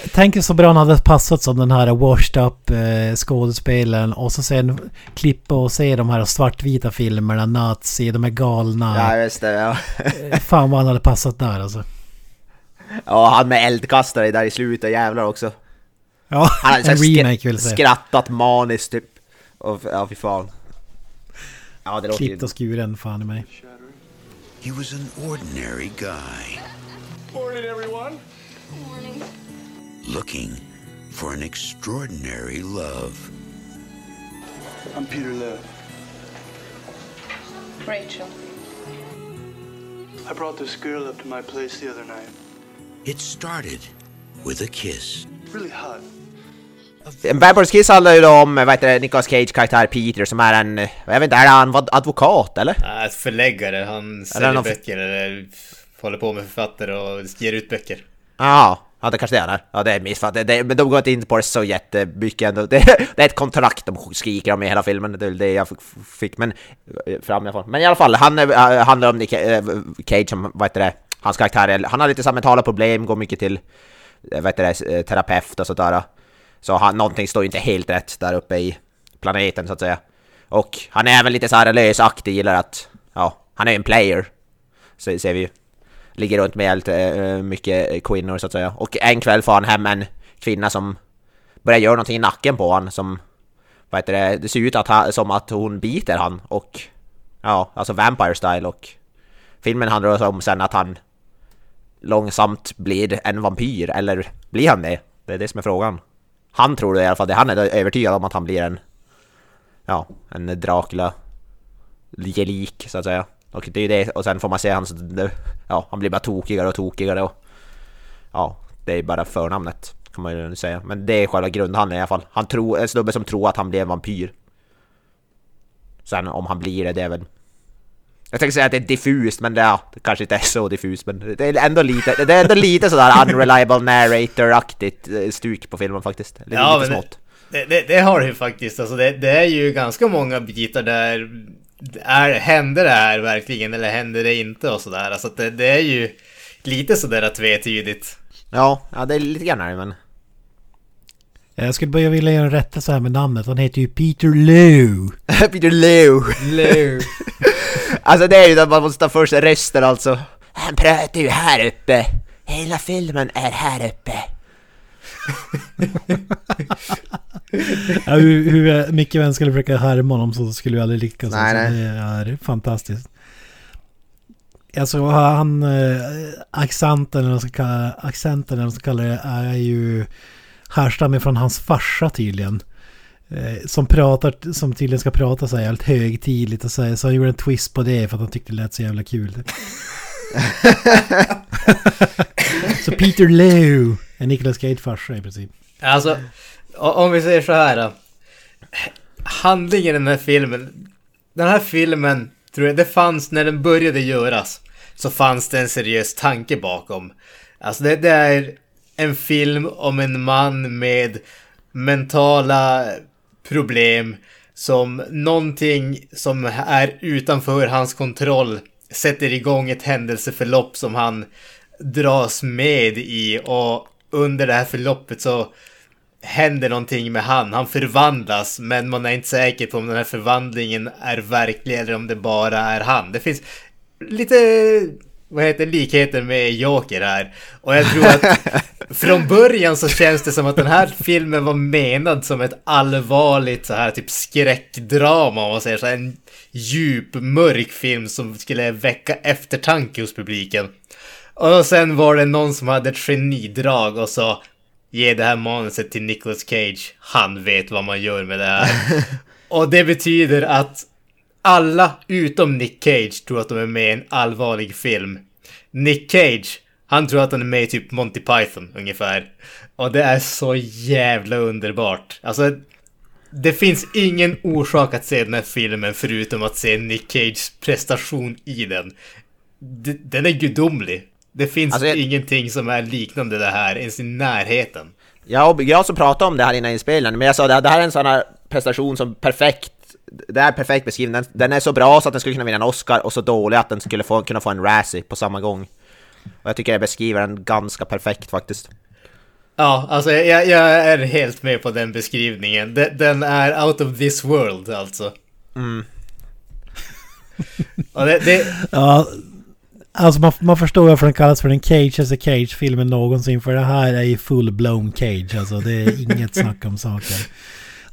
[LAUGHS] Tänk så bra han hade passat som den här washed up eh, skådespelaren och så sen klippa och se de här svartvita filmerna, Nazi, de är galna. Ja just det, ja. Eh, fan vad han hade passat där alltså. Ja, han med eldkastare där i slutet, jävlar också. Ja, han hade en remake vill säga. Skrattat maniskt typ. Och, ja, fy fan. Ja, det låter Klippt och skuren, fan i mig. He was an ordinary guy. Morning, everyone. Morning. Looking for an extraordinary love. I'm Peter Liv. Rachel. I brought this girl up to my place the other night. It started with a kiss. Really hot. Bad Kiss handlar ju om, vad heter det, Nicolas Cage karaktär Peter som är en, jag vet inte, är han advokat eller? Ja, förläggare, han säljer någon... böcker eller håller på med författare och ger ut böcker. Ja, ja det kanske det är. Ja det är missfattat, men de går inte in på det så jättemycket ändå. Det, [LAUGHS] det är ett kontrakt de skriker om i hela filmen, det är det jag fick men, eh, fram i alla fall. Men i alla fall, han äh, handlar om Nick, äh, Cage som, vad heter det, hans karaktär, han har lite mentala problem, går mycket till, vad heter det, terapeut och sådär. Så han, någonting står ju inte helt rätt där uppe i planeten så att säga. Och han är även lite så här lösaktig, gillar att... Ja, han är en player. Så ser vi ju. Ligger runt med helt äh, mycket eh, kvinnor så att säga. Och en kväll får han hem en kvinna som börjar göra någonting i nacken på han som... Vad heter det? Det ser ut att ha, som att hon biter han och... Ja, alltså Vampire Style och... Filmen handlar om sen att han långsamt blir en vampyr, eller blir han det? Det är det som är frågan. Han tror det i alla fall, han är övertygad om att han blir en... Ja, en Dracula gelik så att säga. Och det är det, och sen får man se hans... Ja, han blir bara tokigare och tokigare och... Ja, det är bara förnamnet kan man ju säga. Men det är själva grundhandlingen i alla fall. Han tror, en snubbe som tror att han blir en vampyr. Sen om han blir det, det är väl jag tänkte säga att det är diffust, men det, ja, det kanske inte är så diffust, men det är ändå lite, det är ändå lite sådär unreliable narrator-aktigt eh, stuk på filmen faktiskt. Lite, ja, lite smått. Det, det, det, har det ju faktiskt, alltså det, det, är ju ganska många bitar där är, händer det här verkligen eller händer det inte och sådär. Alltså det, det är ju lite sådär tvetydigt. Ja, ja det är lite grann men... Jag skulle börja vilja göra en rättelse här med namnet. Han heter ju Peter Lew. [LAUGHS] Peter Lew. Lew. [LAUGHS] [LAUGHS] Alltså det är ju att man måste ta först rösten alltså. Han pratar ju här uppe. Hela filmen är här uppe. [LAUGHS] ja, hur, hur mycket vi än skulle försöka härma honom så skulle vi aldrig lyckas. Nej, alltså, nej. Det är fantastiskt. Alltså han, äh, accenten, eller ska, accenten eller vad man ska kalla det, är ju härstammar från hans farsa tydligen. Eh, som pratar, som tydligen ska prata så här helt högtidligt och så, så han gjorde en twist på det för att han tyckte det lät så jävla kul. [LAUGHS] så Peter Lew är Nicolas Cage farsa i princip. Alltså, om vi säger så här då. Handlingen i den här filmen. Den här filmen, tror jag, det fanns när den började göras. Så fanns det en seriös tanke bakom. Alltså det, det är en film om en man med mentala problem som någonting som är utanför hans kontroll sätter igång ett händelseförlopp som han dras med i och under det här förloppet så händer någonting med han. Han förvandlas men man är inte säker på om den här förvandlingen är verklig eller om det bara är han. Det finns lite vad heter likheter med Joker här. Och jag tror att [LAUGHS] från början så känns det som att den här filmen var menad som ett allvarligt så här typ skräckdrama om man säger så här, en djup mörk film som skulle väcka eftertanke hos publiken. Och sen var det någon som hade ett genidrag och sa ge det här manuset till Nicolas Cage. Han vet vad man gör med det här. [LAUGHS] Och det betyder att alla utom Nick Cage tror att de är med i en allvarlig film. Nick Cage, han tror att han är med i typ Monty Python ungefär. Och det är så jävla underbart. Alltså, det finns ingen orsak att se den här filmen förutom att se Nick Cages prestation i den. D- Den är gudomlig. Det finns Alltså, jag- ingenting som är liknande det här, ens i närheten. Jag jag som pratade om det här innan inspelningen, men jag sa det, det här är en sån här prestation som perfekt, det är perfekt beskriven. Den, den är så bra så att den skulle kunna vinna en Oscar och så dålig att den skulle få, kunna få en Razzie på samma gång. Och jag tycker jag beskriver den ganska perfekt faktiskt. Ja, alltså jag, jag är helt med på den beskrivningen. Den, den är out of this world alltså. Mm. [LAUGHS] Och det, det, Ja, alltså man, man förstår varför den kallas för den cageaste Cage-filmen någonsin. För det här är ju full-blown Cage. Alltså det är inget [LAUGHS] snack om saker.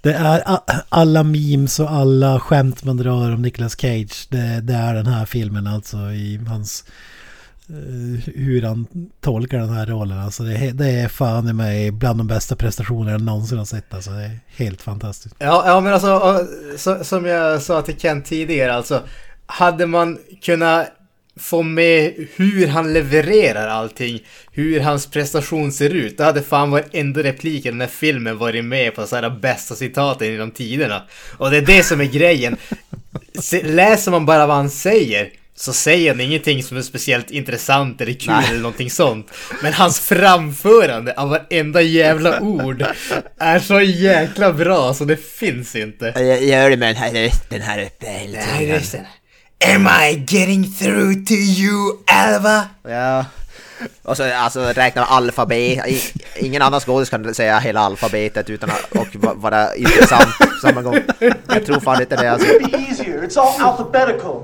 Det är alla memes och alla skämt man drar om Nicolas Cage. Det, det är den här filmen alltså i hans... Eh, hur han tolkar den här rollen. Alltså det, är- det är fan i mig bland de bästa prestationerna jag någonsin har sett. Alltså det är helt fantastiskt. ja, ja, men alltså så, som jag sa till Kent tidigare, alltså hade man kunnat få med hur han levererar allting, hur hans prestation ser ut, då hade fan varenda replik i den här filmen varit med på så här bästa citaten genom tiderna. Och det är det som är grejen. Se- Läser man bara vad han säger så säger han ingenting som är speciellt intressant eller kul Nej. eller någonting sånt. Men hans framförande av varenda jävla ord är så jäkla bra så det finns inte. Jag gör det med den här rösten här uppe hela tiden. Am I getting through to you, Alva? Ja. Och så alltså räkna med alfabet. I- Ingen annan skådis kan säga hela alfabetet utan att och va- vara intressant på samma gång. Jag tror fan inte det alltså. Be easier. It's all alphabetical.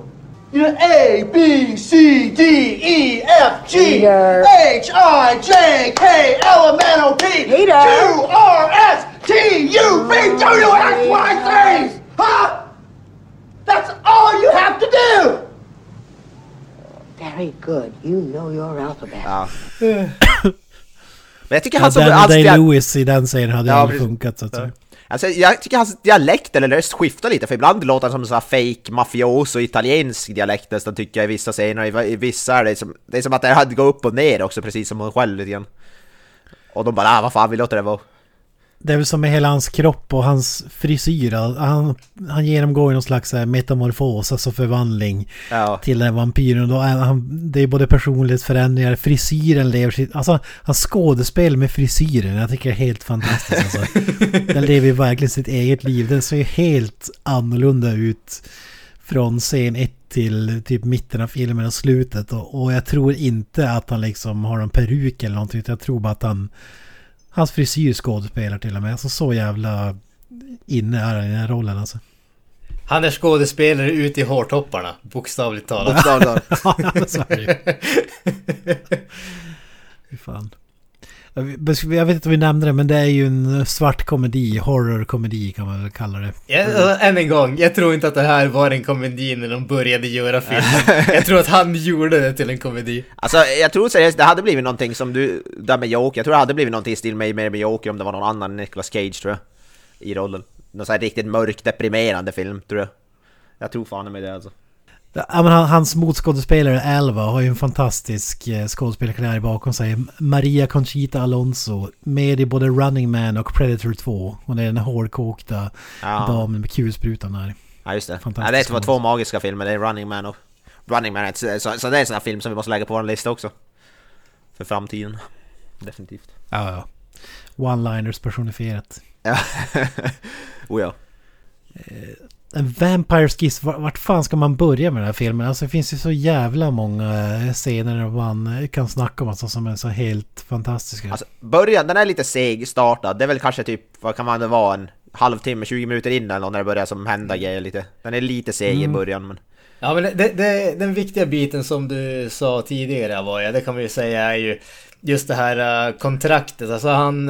You know, A, B, C, D, E, F, G. H, I, J, K, L, M, N, O, P, Peter. Q, R, S, T, U, V, W, X, Y, Z! Huh? That's all you have to do! Very good. You know your alphabet. Ja. [COUGHS] Men jag tycker Ja, han som Daniel alltid... Day-Lewis i den serien hade Ja, aldrig funkat så att säga. Alltså, jag tycker hans dialekt eller röst skiftar lite, för ibland låter han som en sån här fake mafioso italiensk dialekt nästan tycker jag i vissa scener, i, vissa är det som, det är som att det hade gått upp och ner också precis som hon själv lite grann. Och de bara ah, vad fan vi låter det vara. Det är väl som med hela hans kropp och hans frisyr. Han, han genomgår någon slags här metamorfos, alltså förvandling Ja. till den här vampyren. Och då är han, det är både personlighetsförändringar, frisyren lever sitt... Alltså, hans skådespel med frisyren, jag tycker det är helt fantastiskt. Alltså. [LAUGHS] Den lever ju verkligen sitt eget liv. Den ser ju helt annorlunda ut från scen 1 till typ mitten av filmen och slutet. Och, och jag tror inte att han liksom har en peruk eller någonting. Jag tror bara att han... Hans frisyr skådespelar till och med. Alltså så jävla inne är han i den här rollen alltså. Han är skådespelare ute i hårtopparna, bokstavligt talat. Bokstavligt [LAUGHS] Ja, men så är det ju. Fy fan. Jag vet- inte om vi nämnde det, men det är ju en svart komedi, horror-komedi kan man väl kalla det. Ja, alltså, än en gång, jag tror inte att det här var en komedi när de började göra filmen. [LAUGHS] Jag tror att han gjorde det till en komedi. Alltså jag tror seriöst det hade blivit någonting som du, där med Joker, jag tror det hade blivit någonting i stil med, med, med Joker om det var någon annan än Nicolas Cage tror jag. I rollen. Någon sån här riktigt mörk, deprimerande film tror jag. Jag tror fan med det alltså. Ja, men han, hans motskådespelare Alva har ju en fantastisk eh, skådespelarkarriär bakom sig. Maria Conchita Alonso, med i både Running Man och Predator 2. Hon är den hårdkokta Ja. damen med kulsprutan där. Ja just det. Ja, det var två magiska filmer, det är Running Man och... Running Man, så, så det är en sån här film som vi måste lägga på vår lista också. För framtiden. Definitivt. Ja, ja. One-liners personifierat. Ja. [LAUGHS] oh ja. En Vampires Kiss, var- vart fan ska man börja med den här filmen? Alltså det finns ju så jävla många eh, scener man eh, kan snacka om alltså, som är så helt fantastiska. Alltså början, den är lite seg startad. Det är väl kanske typ, vad kan man det vara, en halvtimme, 20 minuter in eller något när det börjar som hända grejer lite. Den är lite seg i början men... Ja men det, det, den viktiga biten som du sa tidigare var ja, det kan vi ju säga är ju just det här eh, kontraktet. Alltså han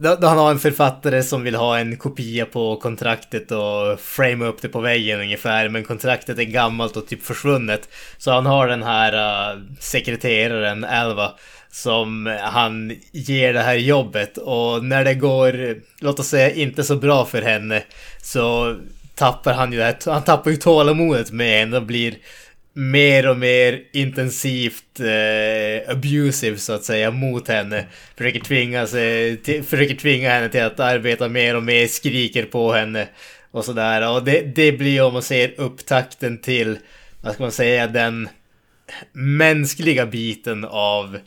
då, då han har en författare som vill ha en kopia på kontraktet och framea upp det på väggen ungefär. Men kontraktet är gammalt och typ försvunnet. Så han har den här uh, sekreteraren, Alva, som han ger det här jobbet. Och när det går, låt oss säga, inte så bra för henne så tappar han ju det här, han tappar ju tålamodet med henne och blir mer och mer intensivt eh, abusive så att säga mot henne. Försöker tvinga, sig, till, försöker tvinga henne till att arbeta mer och mer, skriker på henne och sådär. Och det, det blir om man ser upptakten till, vad ska man säga, den mänskliga biten av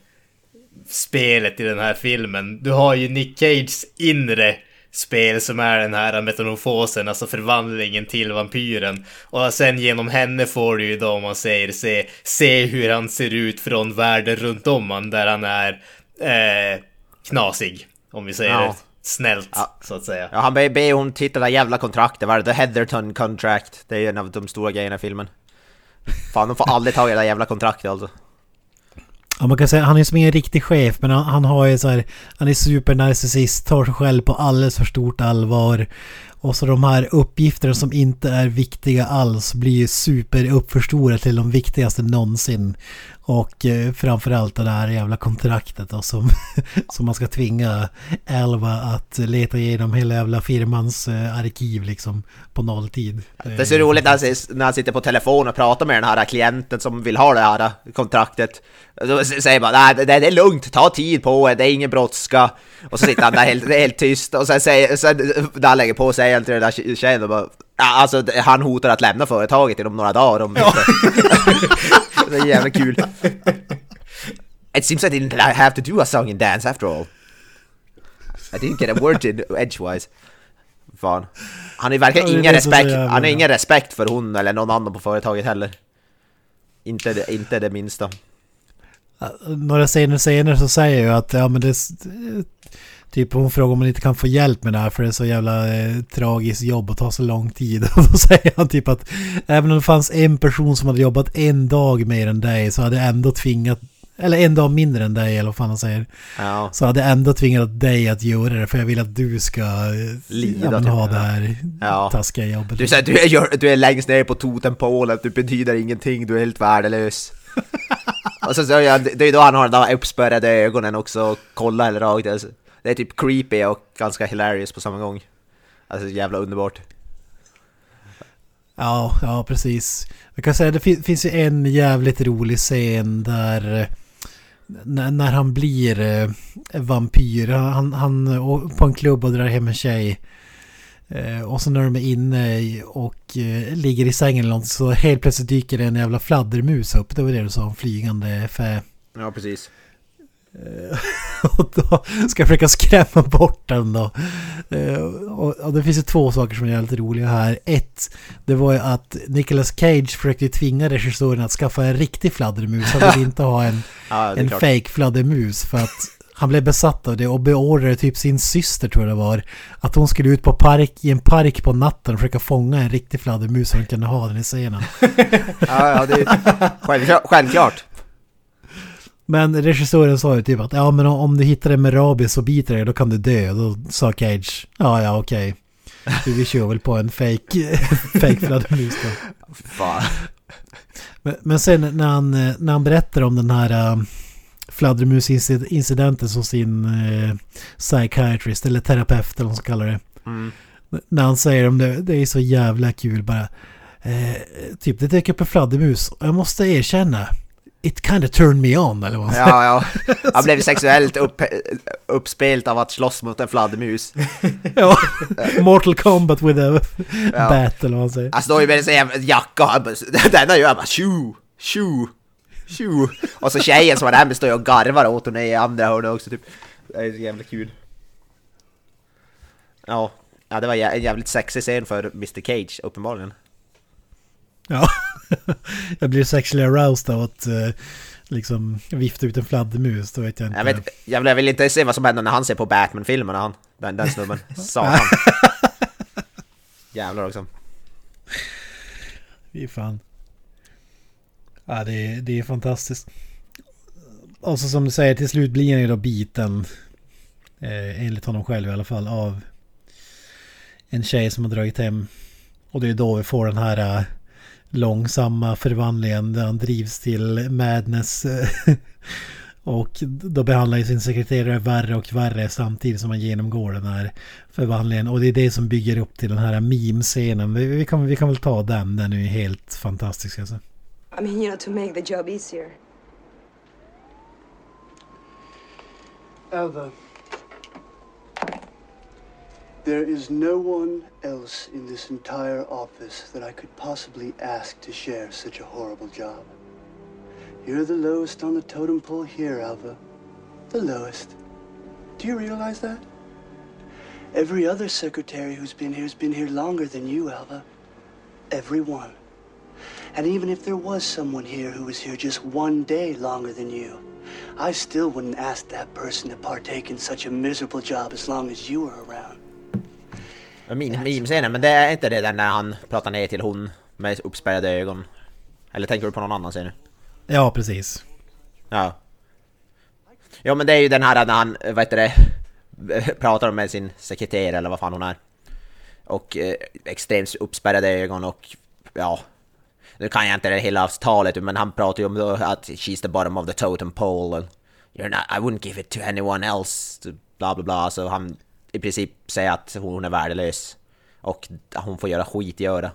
spelet i den här filmen. Du har ju Nick Cages inre spel som är den här metamorfosen, alltså förvandlingen till vampyren. Och sen genom henne får du ju då, om man säger, se, se hur han ser ut från världen runt om han, där han är eh, knasig. Om vi säger Ja. det snällt, Ja. så att säga. Ja, han ber, ber hon titta det där jävla kontraktet, vad är det? The Heatherton Contract. Det är en av de stora grejerna i filmen. Fan, de får aldrig tag i det där jävla kontraktet alltså. Ja, man kan säga han är som ingen riktig chef men han, han har ju så här, han är supernarcissist, tar sig själv på alldeles för stort allvar. Och så de här uppgifterna som inte är viktiga alls blir ju superuppförstorade till de viktigaste någonsin. Och eh, framförallt det där jävla kontraktet då, som, [LAUGHS] som man ska tvinga Elva att leta igenom hela jävla firmans eh, arkiv liksom på nolltid. Det är så roligt när han, när han sitter på telefon och pratar med den här klienten som vill ha det här eh, kontraktet. Då säger man nej det, det är lugnt, ta tid på er, det är ingen brådska. Och så sitter han där helt, [LAUGHS] helt tyst och sen, säger, sen eh, när han lägger på säger han till den där tje- tjejen och bara Ja, alltså han hotar att lämna företaget inom några dagar om inte... [LAUGHS] det är jävla kul. It seems I didn't have to do a song and dance after all. I didn't get a word in edgewise. Fan. Han verkligen Ja, ingen respekt, han har ingen respekt för hon eller någon annan på företaget heller. Inte det, inte det minsta. Några scener senare så säger jag att ja men det... Typ hon frågar om man inte kan få hjälp med det här för det är så jävla eh, tragiskt jobb och tar så lång tid. [LAUGHS] Och då säger han typ att även om det fanns en person som hade jobbat en dag mer än dig så hade jag ändå tvingat... Eller en dag mindre än dig eller vad fan han säger. Ja. Så hade jag ändå tvingat dig att göra det för jag vill att du ska eh, Lida ja, typ, ha ja. det här Ja. taskiga jobbet. Du, säger, du, är, du är längst ner på totempålen, du betyder ingenting, du är helt värdelös. [LAUGHS] och så, så jag, det är då han har de där uppspärrade ögonen också och kollar eller rakt. Alltså, Det är typ creepy och ganska hilarious på samma gång. Alltså jävla underbart. Ja, ja precis. Jag kan säga det fin- finns ju en jävligt rolig scen där eh, när, han blir eh, vampyr. Han, han på en klubb och drar hem en tjej. Eh, och så när de är inne och ligger i sängen eller något så helt plötsligt dyker en jävla fladdermus upp. Det var det du sa, en flygande fä. Ja, precis. [LAUGHS] Och då ska jag försöka skrämma bort den då. Eh, Och, det finns ju två saker som är jävligt roliga här. Ett, det var ju att Nicolas Cage försökte tvinga regissören att skaffa en riktig fladdermus. Han ville inte ha en, [LAUGHS] Ja, en klart. fake fladdermus för att han blev besatt av det och beordrade typ sin syster tror jag det var. Att hon skulle ut på park, i en park på natten och försöka fånga en riktig fladdermus så de kunde ha den i scenen. [LAUGHS] Ja, ja, det är självklart. självklart. Men regissören sa ju typ att ja men om du hittar en med rabies och biter dig då kan du dö. Då sa Cage ja ja okej. [LAUGHS] Du vi kör väl på en fake, [LAUGHS] fake fladdermus då. Fan. Men, men sen när han, eh, när han berättar om den här uh, fladdermusincidenten som sin uh, psychiatrist eller terapeut eller vad man ska kalla det. Mm. När han säger om det, det är så jävla kul bara. Eh, typ det dök upp en fladdermus och jag måste erkänna. It kind of turned me on eller vad. Ja, ja. Han blev sexuellt upp, uppspelt av att slåss mot en fladdermus. [LAUGHS] Ja, Mortal Kombat with a Ja. bat eller vad han säger. Han står ju med en jacka och han bara, [LAUGHS] den där gör bara tjo, tjo, tjo. Och så tjejen som var där med står ju och garvar åt honom i andra hörnet också typ. Det är så jävla kul. Ja, ja det var en jävligt sexig scen för Mr Cage uppenbarligen. Ja, [LAUGHS] jag blir sexually aroused av att eh, liksom vifta ut en fladdermus. Då vet jag inte. Jag, vet, jag, vill, inte se vad som händer när han ser på Batman-filmerna han. Den, den snubben. [LAUGHS] Satan. [LAUGHS] Jävlar också. Fy fan. Ja, det är, det är fantastiskt. Och så som du säger, till slut blir han ju då biten. Eh, enligt honom själv i alla fall. Av en tjej som har dragit hem. Och det är då vi får den här eh, långsamma förvandlingen där han drivs till madness. [LAUGHS] och då behandlar ju sin sekreterare värre och värre samtidigt som han genomgår den här förvandlingen. Och det är det som bygger upp till den här meme-scenen. Vi, vi, kan, vi kan väl ta den, den är ju helt fantastisk alltså. I mean, you know, to make the job easier. Alva, there is no one else in this entire office that I could possibly ask to share such a horrible job. You're the lowest on the totem pole here, Alva. The lowest. Do you realize that? Every other secretary who's been here has been here longer than you, Alva. Every one. And even if there was someone here who was here just one day longer than you, I still wouldn't ask that person to partake in such a miserable job as long as you were around. Min meme-scenen, men det är inte det där när han pratar ner till hon med uppspärrade ögon? Eller tänker du på någon annan scen nu? Ja, precis. Ja. Ja men det är ju den här när han, vad heter det, [LAUGHS] pratar med sin sekreterare eller vad fan hon är. Och eh, extremt uppspärrade ögon och ja... Nu kan jag inte det hela talet men han pratar ju om att she's the bottom of the totem pole. And You're not, I wouldn't give it to anyone else. Bla bla bla. Så han i princip säga att hon är värdelös. Och hon får göra skit i öra.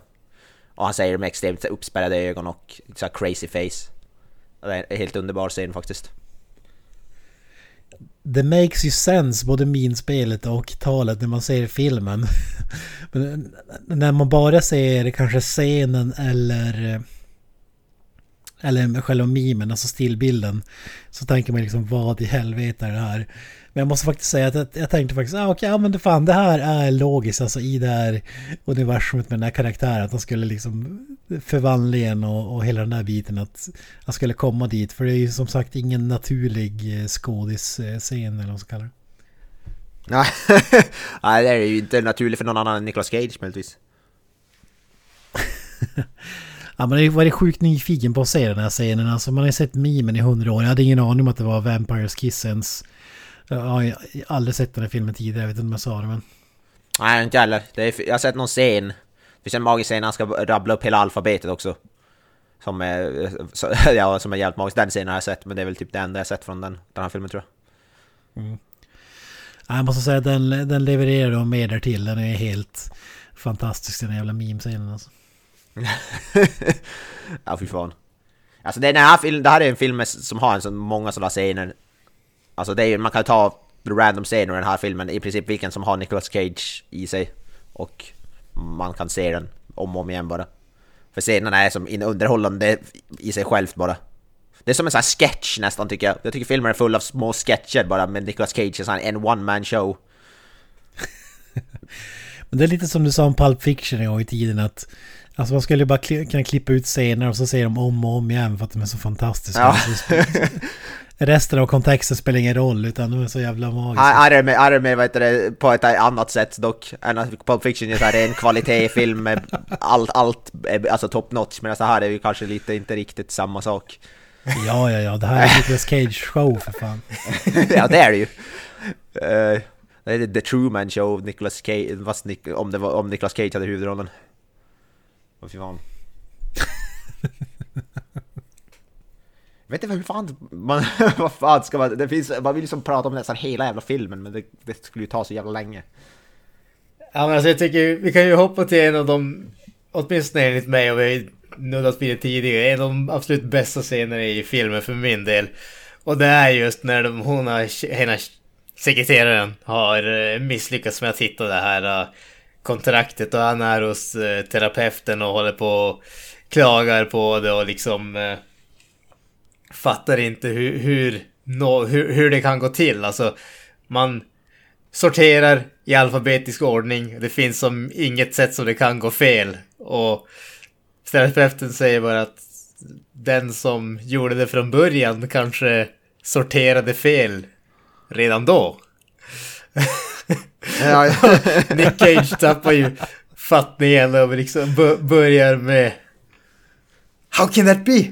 Och han säger det med extremt uppspärrade ögon och så crazy face. Det är en helt underbar scen faktiskt. Det makes ju sense, både minspelet och talet när man ser filmen. [LAUGHS] Men när man bara ser kanske scenen eller... Eller själva mimen, alltså stillbilden. Så tänker man liksom vad i helvete är det här? Men jag måste faktiskt säga att jag, tänkte faktiskt, ah, okej, okay, men det fan det här är logiskt alltså i det här universumet med den här karaktären. Att han skulle liksom förvandlingen och, och hela den här biten att han skulle komma dit. För det är ju som sagt ingen naturlig eh, skådisscen eller vad man ska kalla det. Nej, [LAUGHS] det är ju inte naturligt för någon annan än Nicolas Cage möjligtvis. [LAUGHS] Ja, man har varit sjukt nyfiken på att se den här scenen. Alltså man har ju sett mimen i hundra år. Jag hade ingen aning om att det var Vampires Kissens jag har aldrig sett den här filmen tidigare, jag vet inte om jag sa det men... Nej, inte heller. Är, jag har sett någon scen. Det finns en magisk scen, han ska rabbla upp hela alfabetet också. Som är, så, [LAUGHS] ja, som är jävligt magisk. Den scenen har jag sett, men det är väl typ det enda jag sett från den, den här filmen tror jag. Mm. Jag måste säga att den, den levererar de mer där till. Den är helt fantastisk den jävla meme-scenen alltså. [LAUGHS] ja, fy fan. Alltså den här filmen, det här är en film som har en så många sådana scener Alltså det är man kan ta random scener i den här filmen, i princip vilken som har Nicolas Cage i sig. Och man kan se den om och om igen bara. För scenerna är som underhållande i sig självt bara. Det är som en sån här sketch nästan tycker jag. Jag tycker filmen är full av små sketcher bara med Nicolas Cage, en, en one man show. [LAUGHS] Men det är lite som du sa om Pulp Fiction en gång i tiden att Alltså man skulle bara kunna klippa ut scener och så ser de om och om igen för att de är så fantastiska. Ja. [LAUGHS] resten av kontexten spelar ingen roll utan de är så jävla magiska. Arme, Arme vad heter det, på ett annat sätt dock. Än att Pulp Fiction är en kvalitetsfilm med allt, allt alltså top notch. Men så här är ju kanske lite inte riktigt samma sak. Ja, ja, ja. Det här är Nicolas Cage show för fan. [LAUGHS] ja, det är det ju. Uh, det är The Truman Show, Nicolas Cage, om, det var, om Nicolas Cage hade huvudrollen. Vad fy fan. vet inte hur fan man, [LAUGHS] vad fan ska man, det finns, man vill ju liksom prata om nästan hela jävla filmen men det, det skulle ju ta så jävla länge. Ja men alltså jag tycker vi kan ju hoppa till en av de, åtminstone enligt mig och vi har ju nuddat vid det tidigare, en av de absolut bästa scenerna i filmen för min del. Och det är just när de, hon har, hennes sekreteraren har eh, misslyckats med att hitta det här eh, kontraktet och han är hos eh, terapeuten och håller på och klagar på det och liksom eh, fattar inte hur, hur, no, hur, hur det kan gå till. Alltså, man sorterar i alfabetisk ordning. Det finns som inget sätt som det kan gå fel. Och terapeuten säger bara att den som gjorde det från början kanske sorterade fel redan då. [LAUGHS] Ja, ja. [LAUGHS] Nick Cage tappar ju fattningen och liksom börjar med How can that be?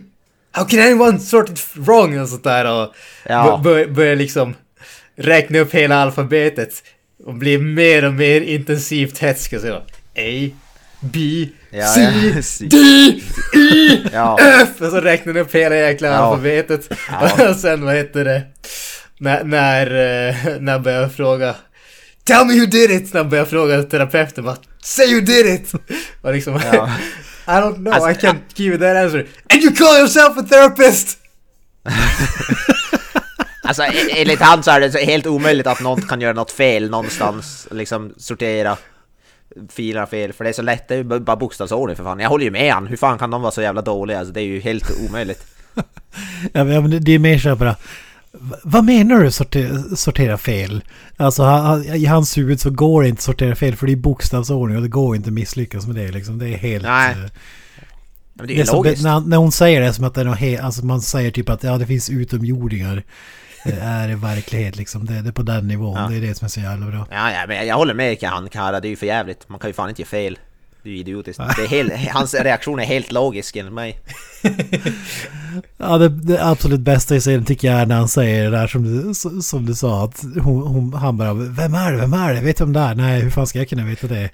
How can anyone sort it wrong? Och sånt där och ja. börjar liksom räkna upp hela alfabetet och bli mer och mer intensivt hätsk och säga A, B, Ja, C, ja, C. D, E, Ja. F! Och så räknar den upp hela jäkla Ja. alfabetet. [LAUGHS] Och sen vad heter det? När, när, eh, när jag börjar fråga Tell me who did it! När jag börjar fråga terapeuten bara Say you did it! Och liksom Ja. [LAUGHS] I don't know, Alltså, I can't give you that answer. And you call yourself a therapist! [LAUGHS] Alltså e- enligt han så är det helt omöjligt att någon kan göra något fel någonstans, liksom sortera filerna fel, för det är så lätt, det är ju bara bokstavsordning för fan. Jag håller ju med han, hur fan kan de vara så jävla dåliga? Alltså det är ju helt omöjligt. [LAUGHS] Ja, men det- är mer så här bara... "Va- Vad menar du sortera, sortera fel? Alltså han, i hans huvud så går det inte att sortera fel för det är bokstavsordning och det går inte att misslyckas med det liksom. Det är helt... Nej. eh, Men det är Det är som, logiskt. när, när hon säger det som att det är något he, alltså man säger typ att ja, det finns utomjordingar. Det är verklighet liksom. Det, det är på den nivån. Ja. Det är det som är så jävla bra. Ja, ja, men jag håller med han Kara, det är ju för jävligt. Man kan ju fan inte ge fel. Det är idiotiskt. Det är helt, hans reaktion är helt logisk enligt mig. [LAUGHS] Ja, det, det absolut bästa i serien tycker jag är när han säger det där som du, som- du sa. Att hon, hon, han bara, vem är det, vem är det? Vet du om det är? Nej, hur fan ska jag kunna veta det?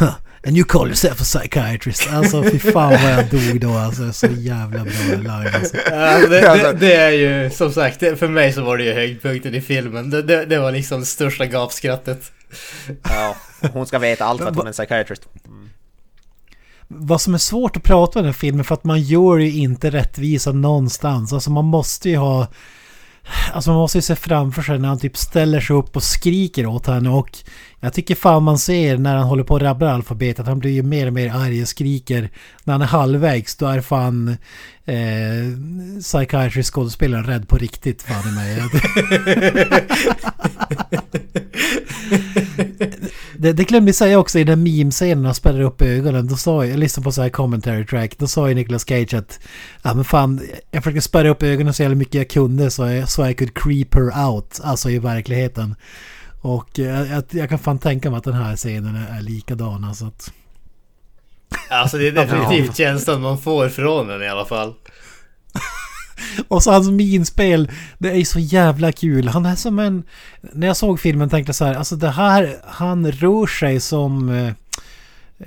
[LAUGHS] And you call yourself a psychiatrist. Alltså fy fan vad jag dog då alltså. Så jävla bra line alltså. Alltså, det, det, det är ju som sagt, för mig så var det ju höjdpunkten i filmen. Det, det, det var liksom det största gapskrattet. Ja, hon ska veta allt för att hon är en psychiatrist. Vad som är svårt att prata om den här filmen för att man gör ju inte rättvisa någonstans. Alltså man måste ju ha... Alltså man måste ju se framför sig när han typ ställer sig upp och skriker åt henne och jag tycker fan man ser när han håller på att rabbla alfabetet han blir ju mer och mer arg och skriker. När han är halvvägs då är fan eh, psychiatrisk skådespelaren rädd på riktigt fan i mig. [LAUGHS] [LAUGHS] Det, det glömde jag säga också i den meme-scenen han spärrar upp ögonen. Då sa jag, jag lyssnade på så här commentary track. Då sa ju Nicolas Cage att ja men fan, jag försökte spärra upp ögonen så jävla mycket jag kunde så jag, så jag could creep her out. Alltså i verkligheten. Och eh, jag, jag kan fan tänka mig att den här scenen är, är likadan. Alltså att, Alltså det är [LAUGHS] definitivt känslan man får från den i alla fall. [LAUGHS] Och så hans minspel, det är så jävla kul. Han är som en... När jag såg filmen tänkte jag så här, alltså det här, han rör sig som... Eh,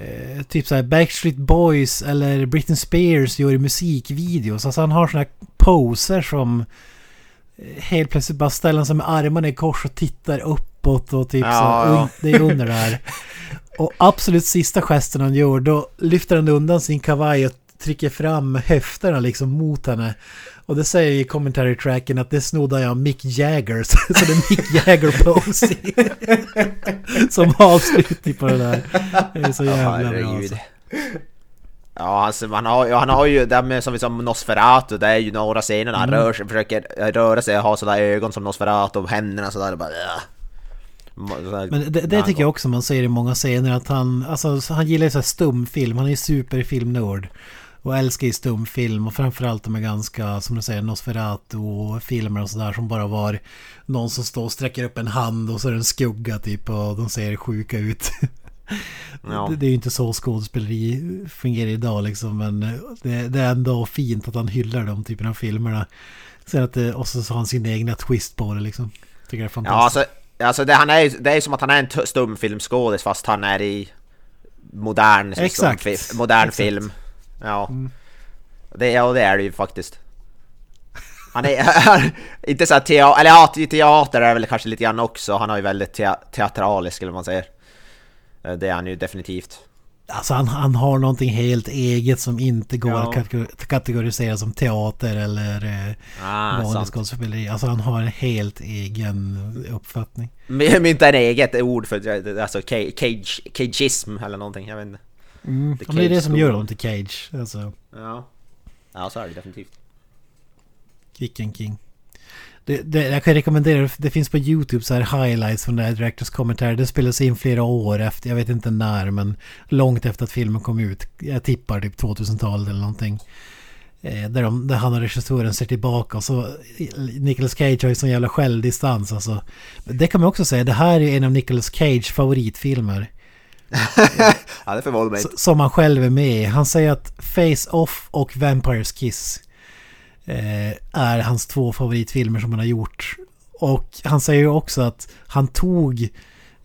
eh, typ så här Backstreet Boys eller Britney Spears gör i musikvideos. Alltså han har såna här poser som... eh, Helt plötsligt bara ställer sig med armarna i kors och tittar uppåt och typ Ja, så. ja. Det är under där. [LAUGHS] Och absolut sista gesten han gör, då lyfter han undan sin kavaj och trycker fram höfterna liksom mot henne. Och det säger i commentary tracken att det snoddar jag Mick Jagger. [LAUGHS] Så det är Mick Jagger pose [LAUGHS] Som avslutning på det där. Det är så jävla bra alltså. Ja, alltså, han, har, han har ju det med som vi sa Nosferatu, det är ju några scener när han Mm. rör sig, försöker röra sig och ha sådär ögon som Nosferatu och händerna sådär bara... ja. Sådär- Men det, det tycker jag också man ser i många scener att han, alltså han gillar ju så här stumfilm, han är ju superfilmnörd. Och älskar ju stumfilm och framförallt de är ganska, som du säger, Nosferatu-filmer och sådär som bara var någon som står och sträcker upp en hand och så är det en skugga typ och de ser sjuka ut. [LAUGHS] Ja. Det, det är ju inte så skådespeleri fungerar idag liksom men det, det är ändå fint att han hyllar de typerna av filmerna. Sen att det, och så har han sin egna twist på det liksom. Tycker det är Ja, fantastiskt. alltså, alltså det, han är, det är som att han är en stumfilmskådis fast han är i modern, liksom, Exakt. fi- modern Exakt. Film. Ja. Det, ja, det är det ju faktiskt. Han är [LAUGHS] inte så teater, eller ja, te- teater är väl kanske lite grann också. Han har ju väldigt te teatralisk eller vad man säger. Eh, Det är han ju definitivt. Alltså han, han har någonting helt eget som inte går Ja. att kategor- kategorisera som teater eller eh, Ah, vanlig skådespeleri. Alltså han har en helt egen uppfattning. My- Mynta en eget ord för alltså ca- cage, cageism eller någonting, jag vet inte. Mm. Det är det som gör honom till Cage. Alltså, Ja. Ja, så är det definitivt. Kicken King. Det, det, jag kan rekommendera, det finns på YouTube så här highlights från det här Directors Commentary. Det spelas in flera år efter, jag vet inte när, men långt efter att filmen kom ut. Jag tippar typ 2000-talet eller någonting. Eh, där, de, där han och regissören ser tillbaka och så Nicolas Cage har ju sån jävla självdistans alltså. Det kan man också säga, det här är en av Nicolas Cage favoritfilmer. [LAUGHS] Ja, det förvånar mig Som han själv är med i. Han säger att Face Off och Vampires Kiss eh, är hans två favoritfilmer som han har gjort. Och han säger ju också att han tog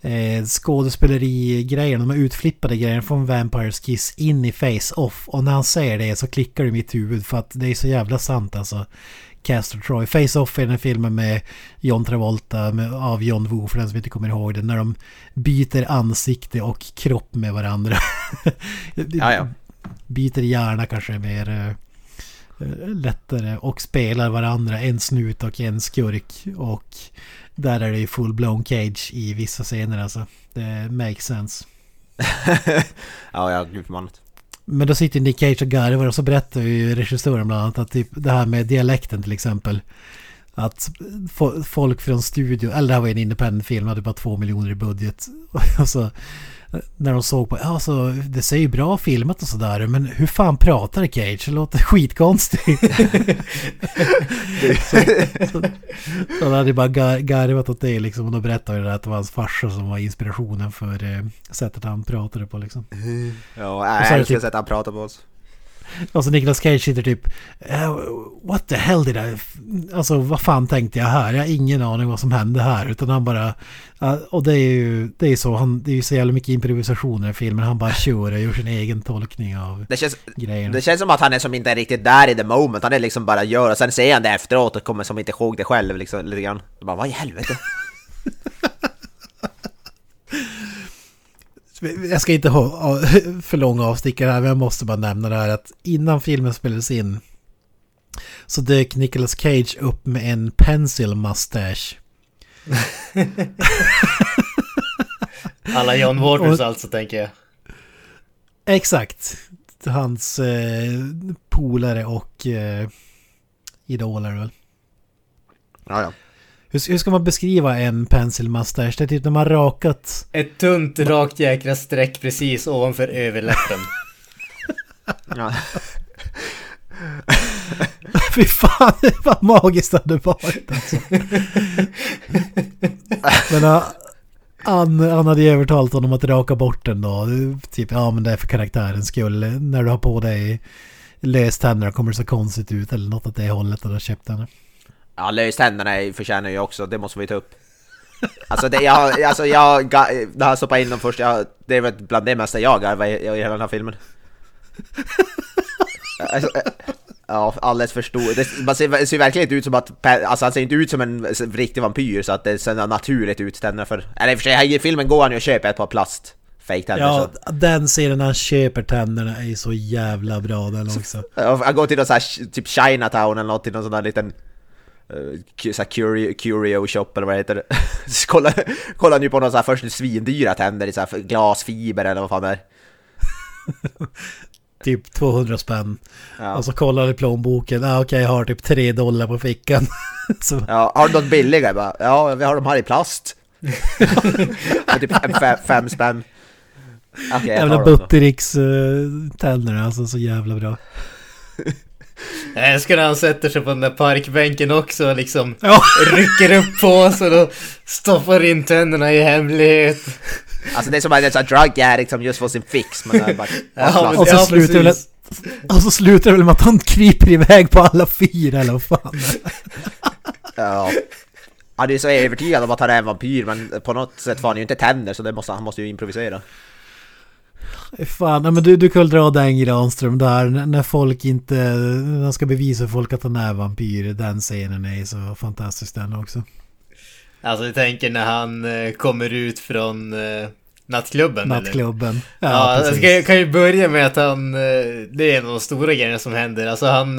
eh, skådespeleri-grejerna, de här utflippade grejerna från Vampires Kiss in i Face-Off. Och när han säger det så klickar det i mitt huvud för att det är så jävla sant alltså. Castor Troy. Face-Off är den filmen med John Travolta med, av John Woo för den som inte kommer ihåg det. När de byter ansikte och kropp med varandra. [LAUGHS] Ja, ja. Byter hjärna kanske mer eh, lättare och spelar varandra. En snut och en skurk. Och där är det ju full-blown cage i vissa scener alltså. Det makes sense. [LAUGHS] ja, ja, gud förbannat. Men då sitter Nick Cage och garvar och så berättar ju regissören bland annat att typ det här med dialekten till exempel. Att folk från studion, eller det här var ju en independent film, hade bara två miljoner i budget. [LAUGHS] Och så när de såg på, ja så det ser ju bra filmat och sådär, men hur fan pratar Cage? Det låter [LAUGHS] skitkonstigt. [LAUGHS] så, så, så han hade bara gar, garvat åt det liksom och då berättade det att det var hans farsa som var inspirationen för eh, sättet han pratade på liksom. Ja, Och så jag älskar typ- sättet han pratar på oss. Och [LAUGHS] så Nicolas Cage sitter typ "Eh, What the hell did I... Alltså vad fan tänkte jag här? Jag har ingen aning vad som hände här. Utan han bara... och det är ju det är så. Han, det är ju så jävla mycket improvisationer i filmen. Han bara kör och gör sin egen tolkning av Det känns, grejerna. det känns som att han är som inte är riktigt där i the moment, han är liksom bara gör och sen säger han det efteråt och kommer som inte ihåg det själv liksom lite grann. Bara vad i helvete? [LAUGHS] Jag ska inte ha för långa avstickare här men jag måste bara nämna det här att innan filmen spelades in så dök Nicolas Cage upp med en pencil mustache. [LAUGHS] Alla John Waters Och- alltså tänker jag. Exakt. Hans eh, polare och eh, idoler väl. Ja, ja. Hur, hur ska man beskriva en pencil mustache? Det är typ när man rakat... Ett tunt rakt jäkla streck precis ovanför överläppen. ja. [LAUGHS] Fy fan, [LAUGHS] vad magiskt det hade varit alltså. Men uh, han, han hade ju övertalat honom att raka bort den då. Typ, ja men det är för karaktärens skull. När du har på dig löständer kommer det så konstigt ut. Eller något åt det hållet. Och då köpte han det. Ja, löständerna förtjänar ju också, det måste vi ta upp. Alltså, det, jag, alltså jag, när jag stoppade in dem först, jag, det är väl bland det mesta jag garvar i, i hela den här filmen. Alltså, eh, ja, alldeles för stor. Det, man ser, det ser verkligen inte ut som att, alltså han ser inte ut som en riktig vampyr så att det ser naturligt ut tänderna för... Eller i och för sig, i filmen går han ju och köper ett par plast fake-tänder Ja, så... den scenen när han köper tänderna är så jävla bra den också. Han går till någon sån här, typ Chinatown eller något, till någon sån där liten så här curio, curio shop eller vad det heter. [LAUGHS] Så han ju på någon sån här först svindyra tänder i så här glasfiber eller vad fan det är. [LAUGHS] Typ 200 spänn. Ja. Och så kollar i plånboken. Ah, Okej, jag har typ 3 dollar på fickan. [LAUGHS] så, Ja, har du något billigare? Bara, ja, vi har de här i plast. Typ fem, fem, fem spänn. Okej, jag jävla tar dem då. Buttericks-tänderna. Alltså så jävla bra. Jag älskar när han sätter sig på den där parkbänken också och liksom Ja. rycker upp på sig och stoppar in tänderna i hemlighet. Alltså det är som att en drug addict som just får sin fix. Men bara, [LAUGHS] Ja, men- Och så, Ja, slutar väl, och så slutar det väl med att han kryper iväg på alla fyra eller vad fan. Ja. Han är ju så övertygad om att han är en vampyr men på något sätt får han ju inte tänder så det måste, han måste ju improvisera. Fan, men du, du kan dra den Granström där när- folk inte, när de ska bevisa för folk att han är vampyr. Den scenen är så fantastisk den också. Alltså jag tänker när han eh, kommer ut från eh, nattklubben eller? Nattklubben. Ja, Ja, jag ska, kan ju börja med att han, eh, det är en av de stora grejerna som händer. Alltså han,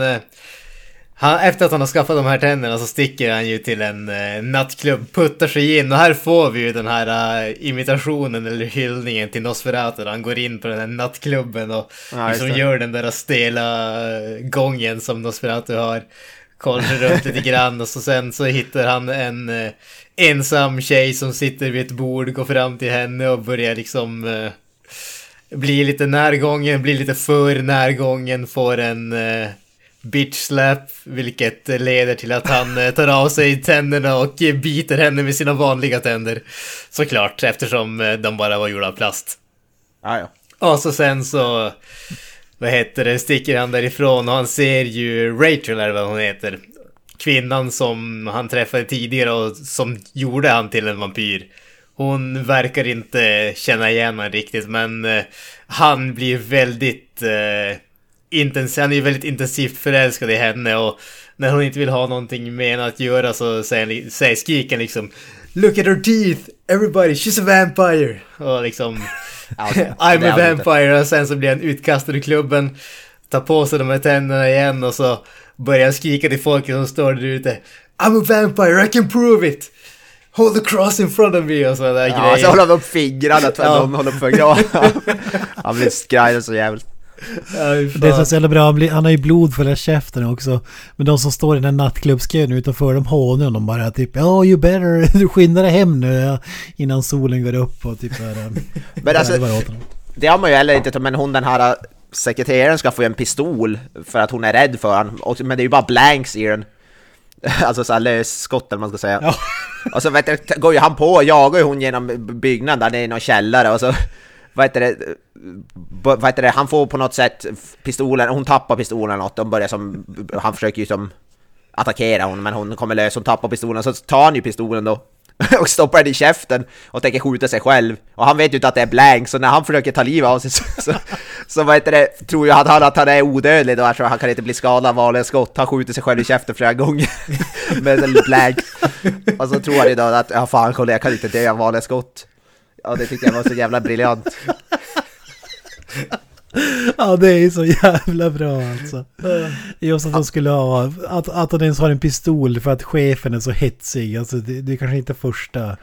han, efter att han har skaffat de här tänderna så sticker han ju till en eh, nattklubb, puttar sig in och här får vi ju den här eh, imitationen eller hyllningen till Nosferatu. Han går in på den här nattklubben och Ja, liksom gör den där stela eh, gången som Nosferatu har. Kollar runt lite grann och så sen så hittar han en eh, ensam tjej som sitter vid ett bord, går fram till henne och börjar liksom eh, blir lite närgången, blir lite för närgången, får en eh, bitch slap, vilket leder till att han eh, tar av sig tänderna och biter henne med sina vanliga tänder. Såklart, eftersom eh, de bara var gjorda av plast. Ja, ja. Och så sen så, vad heter det, sticker han därifrån och han ser ju Rachel, eller vad hon heter. kvinnan som han träffade tidigare och som gjorde han till en vampyr. Hon verkar inte känna igen honom riktigt men eh, han blir väldigt eh, intens han är väldigt intensivt förälskad i henne och när hon inte vill ha någonting med henne att göra så säger, säger skriker han liksom Look at her teeth! Everybody, she's a vampire! Och liksom Ja, [LAUGHS] I'm a vampire och sen så blir han utkastad ur klubben Tar på sig de här tänderna igen och så börjar han skrika till folket som står där ute I'm a vampire, I can prove it! Hold the cross in front of me och sådana där Ja, grejer. så håller han upp fingrarna, [LAUGHS] Ja. tvärtom, håller upp fingrarna. [LAUGHS] Han blir skraj så jävligt. Ja, fy Det är så jävla bra, han, har ju blod för hela käften också. Men de som står i den nattklubbskön utanför, de hånar honom bara typ Oh you better, du skyndar dig hem nu ja, innan solen går upp och typ där. [LAUGHS] Men alltså, det har man ju heller inte, men hon den här äh, sekreteraren ska få en pistol för att hon är rädd för honom. Men det är ju bara blanks i den. [LAUGHS] Alltså såhär lösskott eller man ska säga. Ja. Och så vet du, går ju han på och jagar ju hon genom byggnaden där det är någon källare och så... Vad heter det? Vad heter det? Han får på något sätt pistolen, hon tappar pistolen eller något, de börjar som... Han försöker ju som attackera hon men hon kommer lös, hon tappar pistolen, så tar han ju pistolen då [LAUGHS] och stoppar den i käften och tänker skjuta sig själv. Och han vet ju inte att det är blank, så när han försöker ta livet av sig [LAUGHS] så, så, så vad heter det, tror ju han, att han är odödlig då, eftersom han kan inte bli skadad av vanliga skott. Han skjuter sig själv i käften flera gånger [LAUGHS] med en blank. Och så tror han ju då att, ja fan kolla jag kan inte dö av vanliga skott. Ja det tyckte jag var så jävla briljant. Ja det är så jävla bra alltså. Just att de skulle ha, att, att han ens har en pistol för att chefen är så hetsig. Alltså det, det är kanske inte första.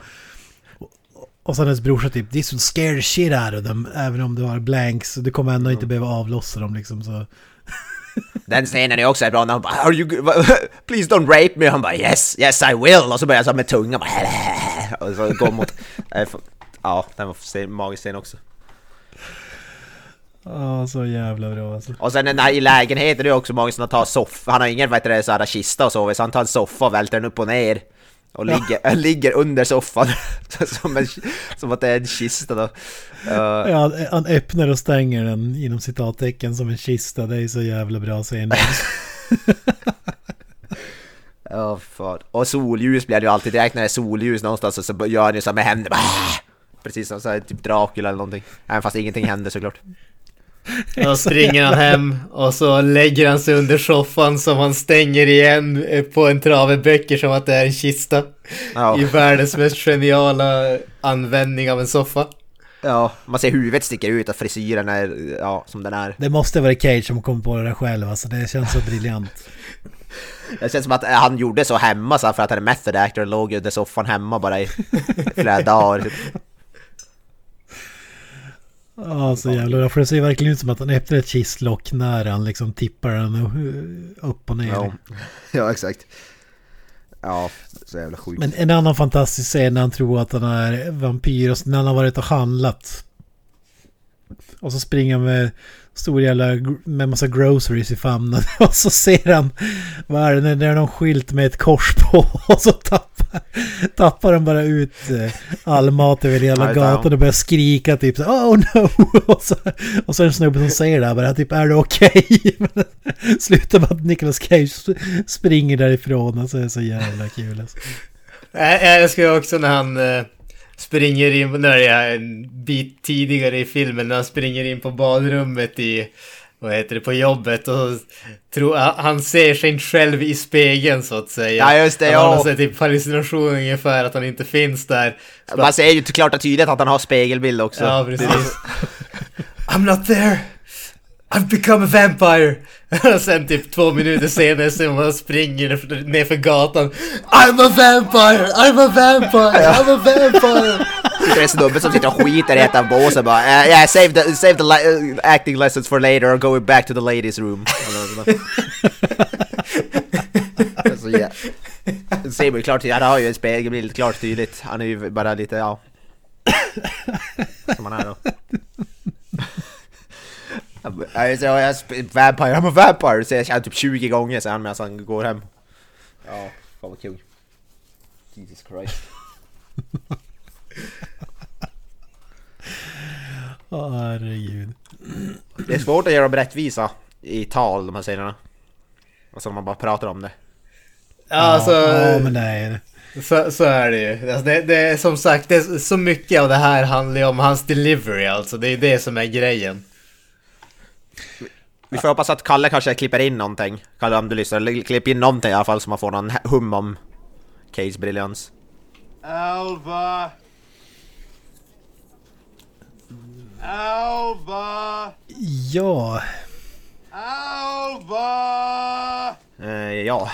Och sen hennes brorsa typ, this will scare shit out of them. Även om du har blanks, du kommer ändå inte behöva avlossa dem liksom så. Den scenen är också bra när han bara Are you, [LAUGHS] Please don't rape me! Han bara Yes, yes I will! Och så börjar han så med tungan bara [LAUGHS] Och så går mot... Ja, den var magisk scen också. Ja så jävla bra alltså. Och sen den här i lägenheten är det också magiskt att han tar soffa. Han har ingen vad heter det, så här kista och sover så han tar en soffa och välter den upp och ner. Och ligger, [LAUGHS] ligger under soffan [LAUGHS] som, en, som att det är en kista då. Uh, Ja, han öppnar och stänger den inom citattecken som en kista. Det är så jävla bra scen. [LAUGHS] Ja, fan. Och solljus blir det ju alltid direkt när det är solljus någonstans så- så gör han ju så med händerna Precis som så här, typ Dracula eller någonting. Även fast ingenting händer såklart. [LAUGHS] Då springer han hem och så lägger han sig under soffan som han stänger igen eh, på en trave böcker som att det är en kista. Ja. I världens mest geniala användning av en soffa. Ja, man ser huvudet sticker ut och frisyren är ja, som den är. Det måste vara Cage som kom på det där själv. Alltså det känns så briljant. [LAUGHS] Det känns som att han gjorde så hemma så för att han är method actor och låg under soffan hemma bara i flera dagar. Ja, så jävla bra. För det ser verkligen ut som att han öppnar ett kistlock när han liksom tippar den upp och ner. Ja. ja, exakt. Ja, så jävla sjukt. Men en annan fantastisk scen när han tror att han är vampyr och när han har varit och handlat. Och så springer han med stor jävla med massa groceries i famnen. [LAUGHS] Och så ser han, vad är det, det är någon skylt med ett kors på. [LAUGHS] Och så tappar, tappar han bara ut eh, all mat över hela gatan och börjar skrika typ så, Oh no! [LAUGHS] Och så, och så är det en snubbe som säger det här bara typ är det okej? Men Slutar med att Nicolas Cage springer därifrån. Alltså det är så jävla kul alltså. Jag älskar ju också när han eh, springer in, när det är en bit tidigare i filmen, när han springer in på badrummet i, vad heter det, på jobbet och tror, han ser sig själv i spegeln så att säga. Ja, just det, Han ja. har någon typ hallucination ungefär att han inte finns där. Så Man ser ju klart och tydligt att han har spegelbild också. Ja, precis. I'm not there! I've become a vampire! [LAUGHS] Och sen typ två minuter senare så man springer nerför gatan. I'm a vampire! I'm a vampire! I'm a vampire! [LAUGHS] Det är en snubbe som sitter och skiter i ett av båsen bara uh, Yeah, save the, save the uh, acting lessons for later or going back to the ladies room. Eller [LAUGHS] något sånt där. Så ja. Det ser man ju klart tydligt, han har ju en spegelbild klart tydligt. Han är ju bara lite, ja... Som han är då. Jag säger jag sp- vampire, I'm a vampire, säger jag typ 20 gånger sen medan han går hem. Ja, fan vad kul. Jesus Christ. [LAUGHS] Åh herregud. Det är svårt att göra dem rättvisa i tal, de här scenerna. Alltså när man bara pratar om det. Ja, alltså, ja, men det är det. Så, så är det ju. Alltså det, det är som sagt, det är så mycket av det här handlar ju om hans delivery alltså. Det är det som är grejen. Vi får hoppas att Kalle kanske klipper in någonting. Kalle om du lyssnar, klipp in någonting i alla fall så man får någon hum om Case briljans. Alva! Alva! Ja, Alva! Eh, ja.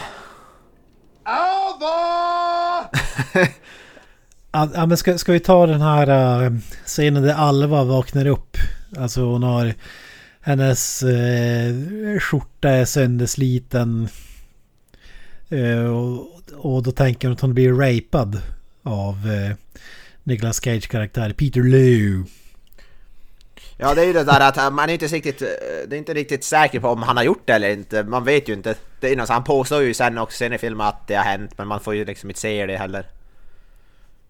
Alva! [LAUGHS] Ja, men ska, ska vi ta den här uh, scenen där Alva vaknar upp? Alltså hon har... Hennes uh, skjorta är söndersliten. Uh, och, och då tänker hon att hon blir rapad av uh, Nicolas Cage karaktär Peter Lew. Ja det är ju det där att man är inte riktigt, det är inte riktigt säker på om han har gjort det eller inte. Man vet ju inte. Det är, alltså, han påstår ju sen också sen i filmen att det har hänt men man får ju liksom inte se det heller.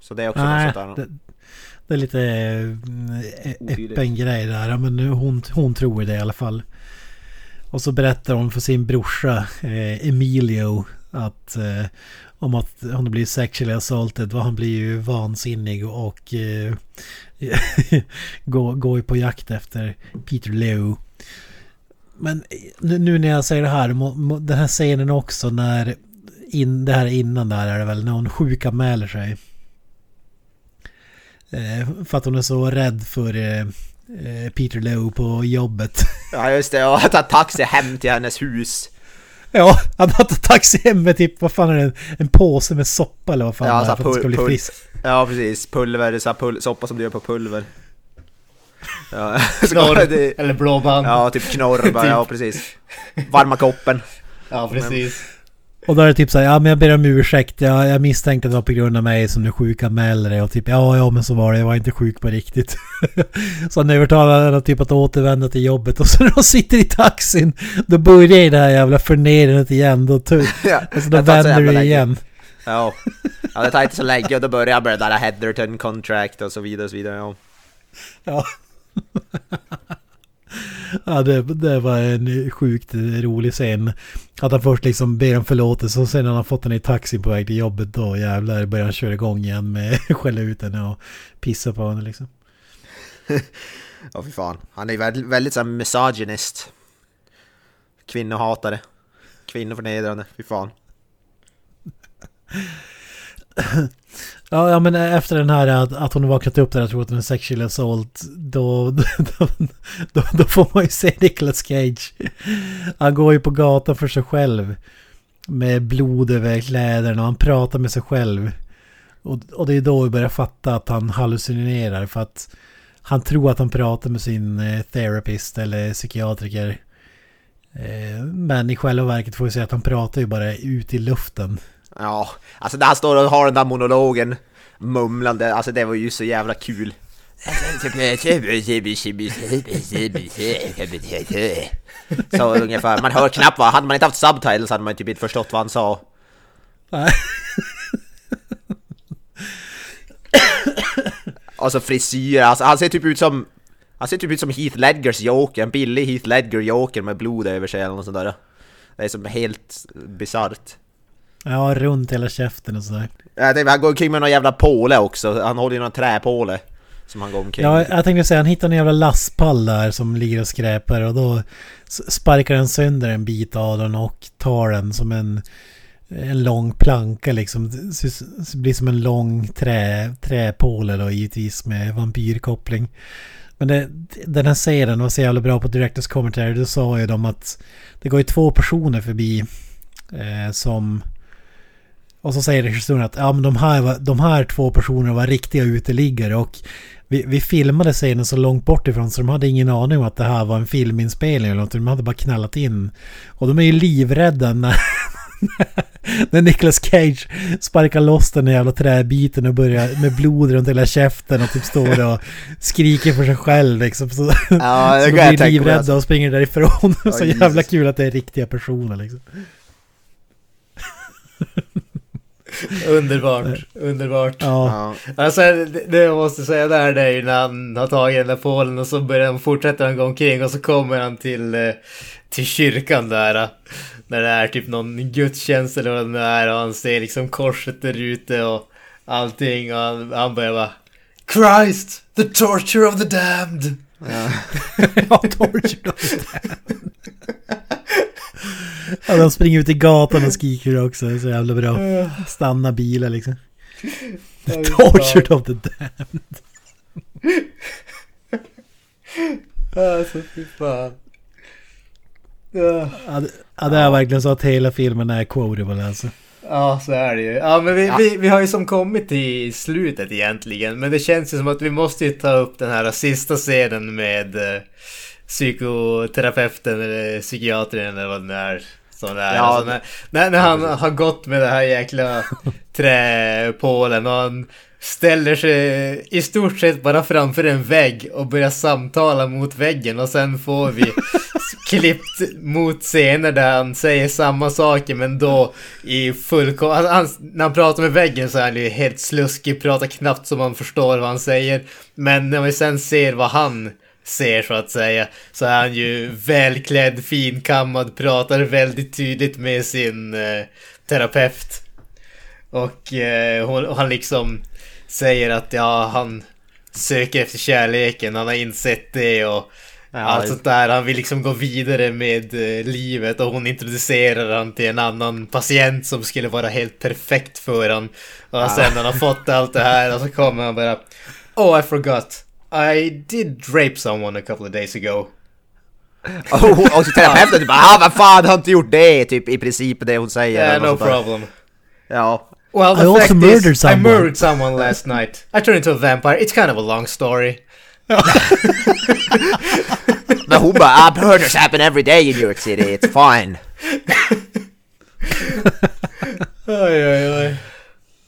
Så det är också Nej, något sånt där. det, det är lite äh, öppen grej där. Men hon, hon tror det i alla fall. Och så berättar hon för sin brorsa eh, Emilio att eh, om att hon blir sexually assaulted. Han blir ju vansinnig och eh, [LAUGHS] går, går på jakt efter Peter Leo. Men nu, nu när jag säger det här, den här scenen också när in, det här innan där är det väl när hon sjukanmäler sig. Eh, för att hon är så rädd för eh, eh Peter Lowe på jobbet. [LAUGHS] Ja just det, och att ta taxi hem till hennes hus. Ja, han har tagit taxi hem med typ, vad fan är det, en, en påse med soppa eller vad fan Ja, det är för att det ska bli frisk. Ja precis, pulver, så här pul- soppa som du gör på pulver. [LAUGHS] Ja, Knorr, det, eller blåband. ja typ knorr bara, [LAUGHS] ja precis. Varma koppen. Ja, precis. Och då är det typ så här, ja men jag ber om ursäkt, jag, jag misstänkte att det var på grund av mig som du sjukanmälde dig och typ ja ja men så var det, jag var inte sjuk på riktigt. [LAUGHS] så han övertalar henne typ att återvända till jobbet och så när de sitter i taxin då börjar det här jävla förnedrandet igen. Då, [LAUGHS] Ja, alltså, då vänder det länge. igen. Ja. ja, det tar inte så länge och då börjar jag med det där Heatherton contract och så vidare och så vidare. Ja. Ja. [LAUGHS] ja det, det var en sjukt rolig scen. Att han först liksom ber om förlåtelse och sen när han har fått henne i taxin på väg till jobbet då jävlar börjar han köra igång igen med [LAUGHS] skälla ut henne och pissa på henne liksom. [LAUGHS] Ja, fy fan. Han är väldigt, väldigt så här misogynist. Kvinnohatare. Kvinnoförnedrande, fy fan. [LAUGHS] Ja, ja men eh, efter den här att, att hon har vaknat upp där och tror att hon är sexual assault då, då, [LAUGHS] då, då får man ju se Nicolas Cage. Han går ju på gatan för sig själv. Med blod över kläderna och han pratar med sig själv. Och, och det är då vi börjar fatta att han hallucinerar för att han tror att han pratar med sin eh, therapist eller psykiatriker. Eh, men i själva verket får vi se att han pratar ju bara ut i luften. Ja, alltså när han står och har den där monologen mumlande, alltså det var ju så jävla kul. Så ungefär, man hör knappt vad, hade man inte haft subtitles hade man typ inte förstått vad han sa. Nej. Och så frisyr, alltså han ser typ ut som... Han ser typ ut som Heath Ledgers Joker, en billig Heath Ledger Joker med blod över sig eller något sånt där. Det är som helt bisarrt. Ja, runt hela käften och sådär. Jag tänkte, han går omkring med någon jävla påle också, han håller ju någon träpåle. Som han går omkring Ja, jag tänkte säga han hittar en jävla lastpall där som ligger och skräpar och då sparkar den sönder en bit av den och tar den som en, en lång planka liksom. Det blir som en lång trä, träpåle då givetvis med vampyrkoppling. Men det, den här serien var så jävla bra på Directors Commentary. Då sa ju de att det går ju två personer förbi eh, som... Och så säger regissören att ja, men de, här var, de här två personerna var riktiga uteliggare och vi, vi filmade scenen så långt bort ifrån så de hade ingen aning om att det här var en filminspelning eller något. De hade bara knallat in. Och de är ju livrädda när, [LAUGHS] när Nicolas Cage sparkar loss den jävla träbiten och börjar med blod runt hela käften och typ står och skriker för sig själv liksom. Så, Ja, det [LAUGHS] så de blir mig, livrädda alltså. och springer därifrån. [LAUGHS] Ja, så jävla Jesus. kul att det är riktiga personer liksom. [LAUGHS] Underbart, underbart. Ja. Ja. Alltså det, det jag måste säga där det är ju när han har tagit den där pålen och så börjar han, fortsätter han gå omkring och så kommer han till, eh, till kyrkan där. eh, När det är typ någon gudstjänst eller vad det är och han ser liksom korset där ute och allting och han, han börjar bara Christ! The torture of the damned! ja, [LAUGHS] [LAUGHS] torture of the damned. Ja, de springer ut i gatan och skriker också. Det är så jävla bra. Stanna bilar liksom. The [LAUGHS] torture of the damned. Alltså fy fan. Ja. Ja, det, ja, det är verkligen så att hela filmen är quotable alltså. Ja, så är det ju. Ja, men vi, vi, vi har ju som kommit till slutet egentligen. Men det känns ju som att vi måste ju ta upp den här sista scenen med eh, psykoterapeuten eller psykiatrin eller vad det är. Sån där. Ja, alltså, när, när, när han har gått med det här jäkla [LAUGHS] träpålen och han ställer sig i stort sett bara framför en vägg och börjar samtala mot väggen och sen får vi [LAUGHS] klippt mot scener där han säger samma saker men då i full... Alltså, när han pratar med väggen så är han ju helt sluskig, pratar knappt så man förstår vad han säger. Men när vi sen ser vad han ser så att säga så är han ju välklädd, finkammad, pratar väldigt tydligt med sin eh, terapeut. Och eh, hon, han liksom säger att ja, han söker efter kärleken, han har insett det och Ja, allt sånt där. Han vill liksom gå vidare med eh, livet och hon introducerar han till en annan patient som skulle vara helt perfekt för han. Och sen när han har fått allt det här och så kommer han bara Oh I forgot. I did rape someone a couple of days ago. [LAUGHS] Och, och så terapeuten typ ah vad fan har inte gjort det? Typ i princip det hon säger. Yeah, eller no något sånt där. problem. Ja. Well, the I also fact murdered is, someone. I murdered someone last night. I turned into a vampire. It's kind of a long story. [LAUGHS] Men hon bara ah, murders happen every day in New York City, it's fine. [LAUGHS] Oj, oj, oj.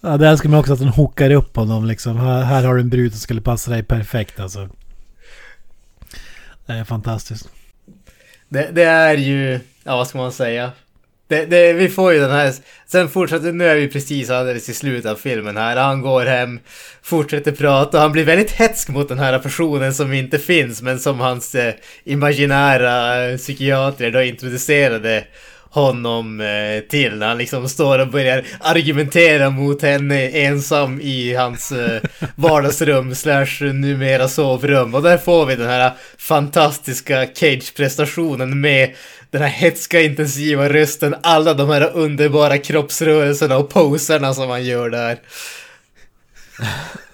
Ja, det älskar man också att hon hookar upp honom liksom. Här, här har du en brud som skulle passa dig perfekt alltså. Det är fantastiskt. Det, det är ju, ja vad ska man säga? Det, det, vi får ju den här, sen fortsätter, nu är vi precis alldeles i slutet av filmen här. Han går hem, fortsätter prata och han blir väldigt hetsk mot den här personen som inte finns men som hans eh, imaginära eh, psykiater då introducerade honom eh, till när han liksom står och börjar argumentera mot henne ensam i hans eh, vardagsrum [LAUGHS] slash numera sovrum och där får vi den här fantastiska Cage-prestationen med den här hetska intensiva rösten, alla de här underbara kroppsrörelserna och poserna som han gör där. [LAUGHS]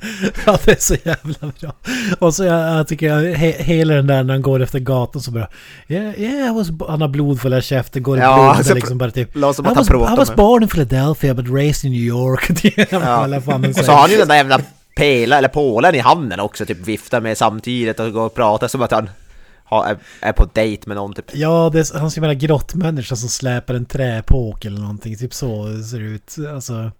[LAUGHS] Ja, det är så jävla bra. Och så jag, jag tycker jag, he, hela den där när han går efter gatan så bara... Yeah, yeah, I was, bo-" han har blod fulla käften, går i Ja, blod alltså, liksom bara typ... som I was, I was born in Philadelphia but raised in New York. [LAUGHS] Ja. fan Och så har han ju den där jävla pela, eller pålen i handen också, typ viftar med samtidigt och går och pratar som att han är på dejt med någon typ. Ja, det är, han ska vara grottmänniska som släpar en träpåk eller någonting. Typ så ser det ut. Alltså...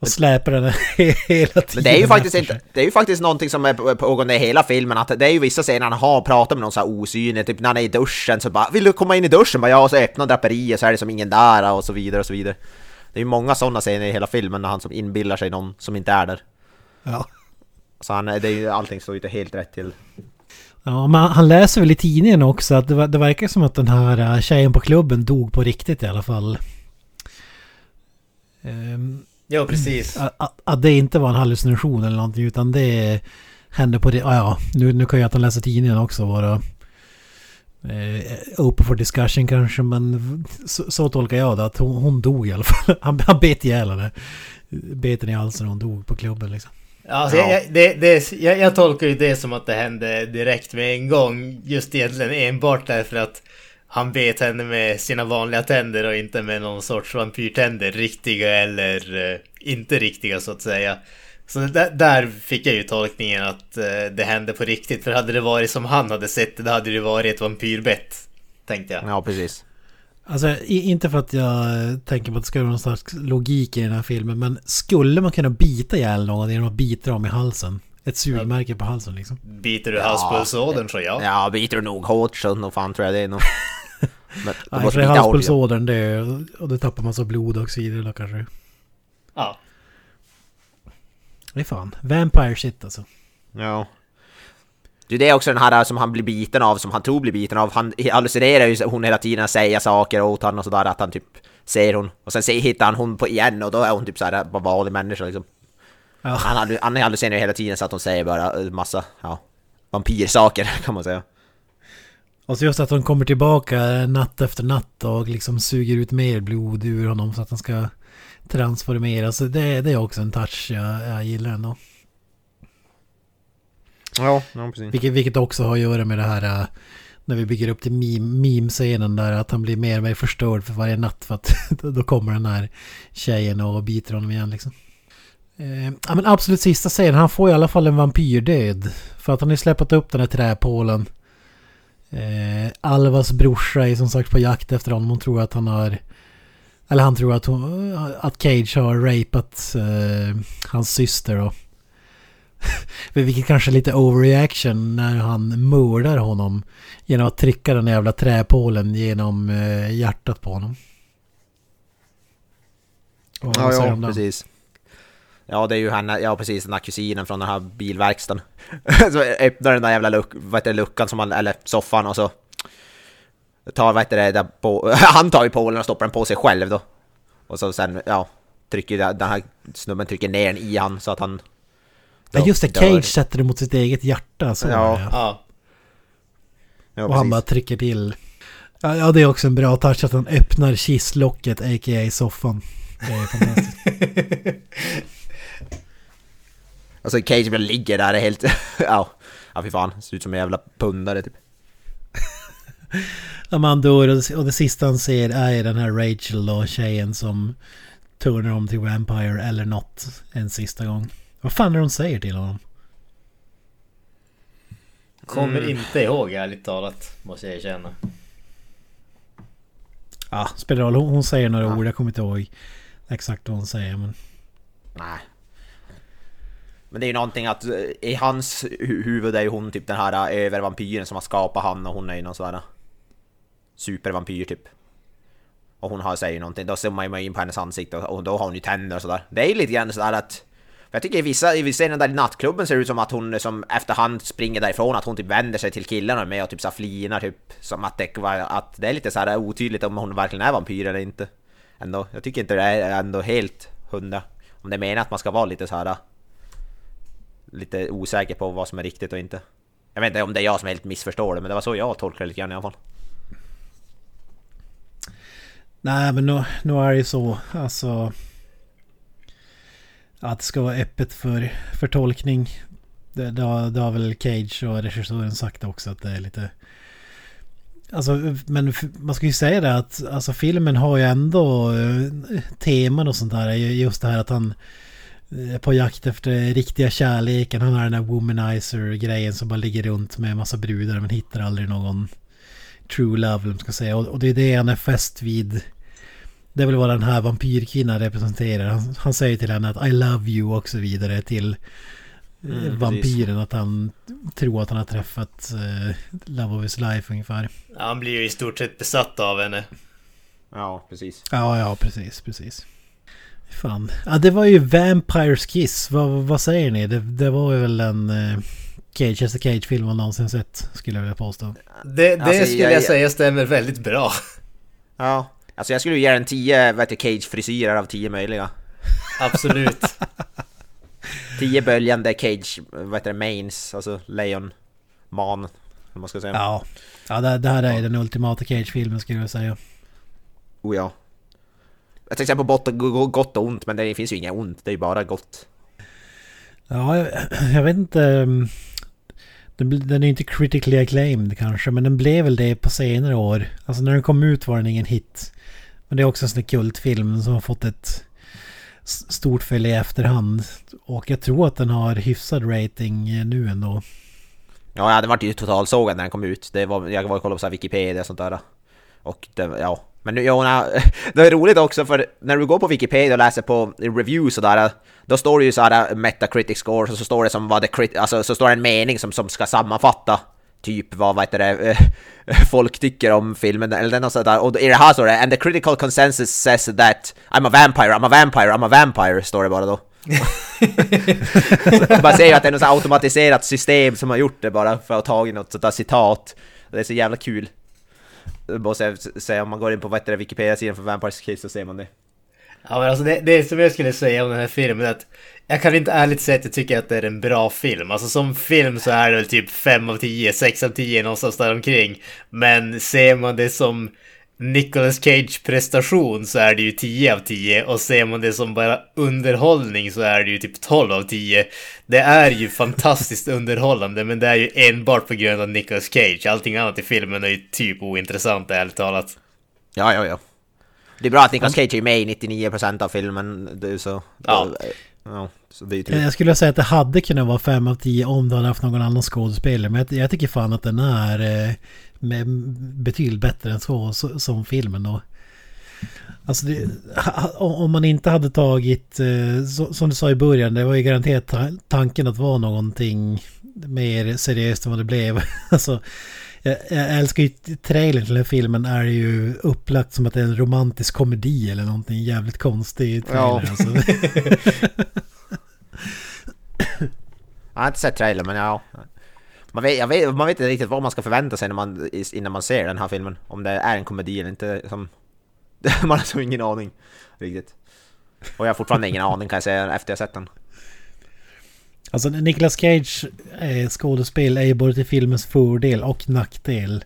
Och släpar den [LAUGHS] hela tiden. Men det är ju faktiskt inte, det är ju faktiskt någonting som är på- pågående i hela filmen, att det är ju vissa scener han har pratat med någon så här osynlig, typ när han är i duschen så bara 'Vill du komma in i duschen?' Bara, ja, och så öppnar draperiet så är det som ingen där och så vidare och så vidare. Det är ju många sådana scener i hela filmen när han som inbillar sig någon som inte är där. Ja. Så han, det är ju, allting står ju inte helt rätt till. Ja, men han- läser väl i tidningen också att det, det verkar som att den här äh, tjejen på klubben dog på riktigt i alla fall. Ehm, Ja, precis. att, att- att det inte var en hallucination eller någonting utan det hände på det. Ja, ja nu, nu kan jag att han läser tidningen också vara eh, open for discussion kanske men så, så tolkar jag det att hon, hon dog i alla fall. [LAUGHS] Han, han bet ihjäl henne. Bet henne i halsen och hon dog på klubben liksom. Alltså, Ja. jag, det, det, jag, jag tolkar ju det som att det hände direkt med en gång. Just egentligen enbart därför att han bet henne med sina vanliga tänder och inte med någon sorts vampyrtänder. Riktiga eller eh, inte riktiga så att säga. Så där, där fick jag ju tolkningen att eh, det hände på riktigt. För hade det varit som han hade sett det, då hade det varit ett vampyrbett. Tänkte jag. Ja, precis. Alltså i, inte för att jag tänker på att det ska vara någon slags logik i den här filmen men skulle man kunna bita ihjäl någon genom att bita dem i halsen? Ett sugmärke på halsen liksom. Biter du halspulsådern så ja. Ja, biter du nog hårt så nog fan tror jag det är nog... Men du Nej, måste hårt. halspulsådern det och det tappar och så vidare då kanske. Ja. Det är fan. Vampire shit alltså. Ja. Det är också den här som han blir biten av, som han tror blir biten av. Han hallucinerar ju hon hela tiden, säger saker åt honom och sådär, att han typ ser hon. Och sen ser, hittar han hon på igen och då är hon typ såhär, bara vanlig människa liksom. Ja. Han hallucinerar ju hela tiden så att hon säger bara eh, massa, ja, vampyrsaker [LAUGHS] kan man säga. Och så just att hon kommer tillbaka natt efter natt och liksom suger ut mer blod ur honom så att han ska transformeras. Det, det är också en touch jag, jag gillar ändå. Ja, ja precis. Vilket, vilket också har att göra med det här äh, när vi bygger upp till meme- meme-scenen där att han blir mer och mer förstörd för varje natt för att [LAUGHS] då kommer den här tjejen och biter honom igen liksom. Eh, ja men absolut sista scenen, han får i alla fall en vampyrdöd. För att han har släppt upp den här träpålen. Eh, Alvas brorsa är som sagt på jakt efter honom. Hon tror att han har... Eller han tror att, hon, att Cage har rapat eh, hans syster då. [LAUGHS] Vilket kanske är lite overreaction när han mördar honom genom att trycka den jävla träpålen genom eh, hjärtat på honom. Och Ja, ja, precis. Ja, det är ju henne, ja precis, den här kusinen från den här bilverkstaden. [LAUGHS] så öppnar den där jävla luck, vad heter det, luckan som han, eller soffan och så tar, vad heter det, där på, [LAUGHS] han tar ju pålen och stoppar den på sig själv då. Och så sen, ja, trycker den här snubben trycker ner den i han så att han... Ja just det, dör. Cage sätter det mot sitt eget hjärta. Så Ja. Ja. Ja, och han bara trycker till. Ja, det är också en bra touch att han öppnar kistlocket, a.k.a. soffan. Det är fantastiskt. [LAUGHS] Alltså Cage bara ligger där, helt... [LAUGHS] ja, ja fy fan, ser ut som en jävla pundare typ. Ja, man dör och det, och det sista han ser är den här Rachel då, tjejen som turnar om till Vampire eller något en sista gång. Vad fan är det hon säger till honom? Kommer inte ihåg ärligt talat, måste jag erkänna. Ja, spelar roll. Hon, hon säger några ord, jag kommer inte ihåg exakt vad hon säger men... Nej. Men det är ju någonting att eh, i hans huvud är ju hon typ den här eh, övervampyren som har skapat han och hon är ju någon sån här eh, supervampyr typ. Och hon har säger ju någonting, då ser man ju in på hennes ansikte och, då har hon ju tänder och sådär. Det är ju lite grann sådär att jag tycker i vissa, i vissa där i nattklubben ser det ut som att hon som efterhand springer därifrån, att hon typ vänder sig till killarna med och typ så flinar typ som att det, att det är lite så här otydligt om hon verkligen är vampyr eller inte. Ändå, jag tycker inte det är ändå helt hundra. Om det är meningen att man ska vara lite så här lite osäker på vad som är riktigt och inte. Jag vet inte om det är jag som helt missförstår det, men det var så jag tolkade det lite grann i alla fall. Nej men nu, nu är det ju så alltså... Att det ska vara öppet för, för tolkning. Det, det, har, det har väl Cage och regissören sagt också att det är lite... Alltså men man ska ju säga det att alltså filmen har ju ändå eh, teman och sånt där. Just det här att han på jakt efter riktiga kärleken. Han har den här womanizer-grejen som bara ligger runt med en massa brudar men hittar aldrig någon true love, eller man ska säga. Och, det är det han är fäst vid. Det är väl vad den här vampyrkvinnan representerar. Han, han säger till henne att I love you och så vidare till eh, Mm, vampyren. Att han tror att han har träffat eh, love of his life ungefär. Ja, Han blir ju i stort sett besatt av henne. Ja, precis. Ja, ja, precis, precis. Fan. Ja, det var ju Vampires Kiss. Vad, vad säger ni? Det, det var ju väl en eh, Cage, Chester Cage-film man någonsin sett, skulle jag vilja påstå. Det, det Alltså, skulle jag- jag säga stämmer väldigt bra. Ja, alltså jag skulle ge den 10 vad heter Cage-frisyrer av 10 möjliga. Absolut. [LAUGHS] 10 böljande Cage, vad heter det, mains, alltså lejon, man, man ska säga. Ja, ja det, det här är den ultimata Cage-filmen skulle jag säga. Oh ja. Jag tänkte säga på bot, gott och ont, men det finns ju inget ont, det är ju bara gott. Ja, jag, [CLEARS THROAT] jag vet inte. mm, Den, den är inte critically acclaimed kanske, men den blev väl det på senare år. Alltså när den kom ut var den ingen hit. Men det är också en sån där kultfilm som har fått ett stort följe i efterhand. Och jag tror att den har hyfsad rating eh, nu ändå. Ja, hade varit ju totalsågad när den kom ut. Det var, jag var och kollade på så Wikipedia och sånt där. Och det, ja. Men nu, nej, [LAUGHS] det är roligt också för när du går på Wikipedia och läser på reviews och där, då står det ju så här Metacritic score och så står det som vad det alltså så står det en mening som, som ska sammanfatta typ vad, vad heter det, [LAUGHS] folk tycker om filmen eller något sånt där. Och i det här står det And the critical consensus says that I'm a vampire, I'm a vampire, I'm a vampire, står det bara då. [LAUGHS] Man ser ju att det är något automatiserat system som har gjort det bara för att ha tagit något sånt där citat. Det är så jävla kul. Bara jag säga om man går in på vad Wikipedia-sidan för Vampires Kiss så ser man det. Ja men alltså det, det som jag skulle säga om den här filmen är att jag kan inte ärligt säga att jag tycker att det är en bra film. Alltså som film så är det väl typ 5 av 10, 6 av 10 någonstans där omkring. Men ser man det som Nicolas Cage prestation så är det ju 10 av 10 och ser man det som bara underhållning så är det ju typ 12 av 10. Det är ju fantastiskt [LAUGHS] underhållande men det är ju enbart på grund av Nicolas Cage. Allting annat i filmen är ju typ ointressant ärligt talat. Ja, ja, ja. Det är bra att Nicolas Cage är med i 99% av filmen, det är så... Ja. ja så det är ju typ- Jag skulle säga att det hade kunnat vara 5 av 10 om du hade haft någon annan skådespelare. Men jag, jag tycker fan att den är eh, med, betydligt bättre än så, så som filmen då. Alltså det, om man inte hade tagit, eh, så, som du sa i början, det var ju garanterat ta- tanken att vara någonting mer seriöst än vad det blev. [LAUGHS] Alltså, jag, jag älskar ju trailern till den här filmen är ju upplagt som att det är en romantisk komedi eller någonting jävligt konstigt. Ja. Alltså. [LAUGHS] Jag har inte sett trailern men ja. Man vet, jag vet, man vet inte riktigt vad man ska förvänta sig när man, innan man ser den här filmen. Om det är en komedi eller inte. Som, liksom. [LAUGHS] man har så ingen aning riktigt. Och jag har fortfarande ingen aning kan jag säga efter jag sett den. Alltså Nicolas Cage eh, skådespel är ju både till filmens fördel och nackdel.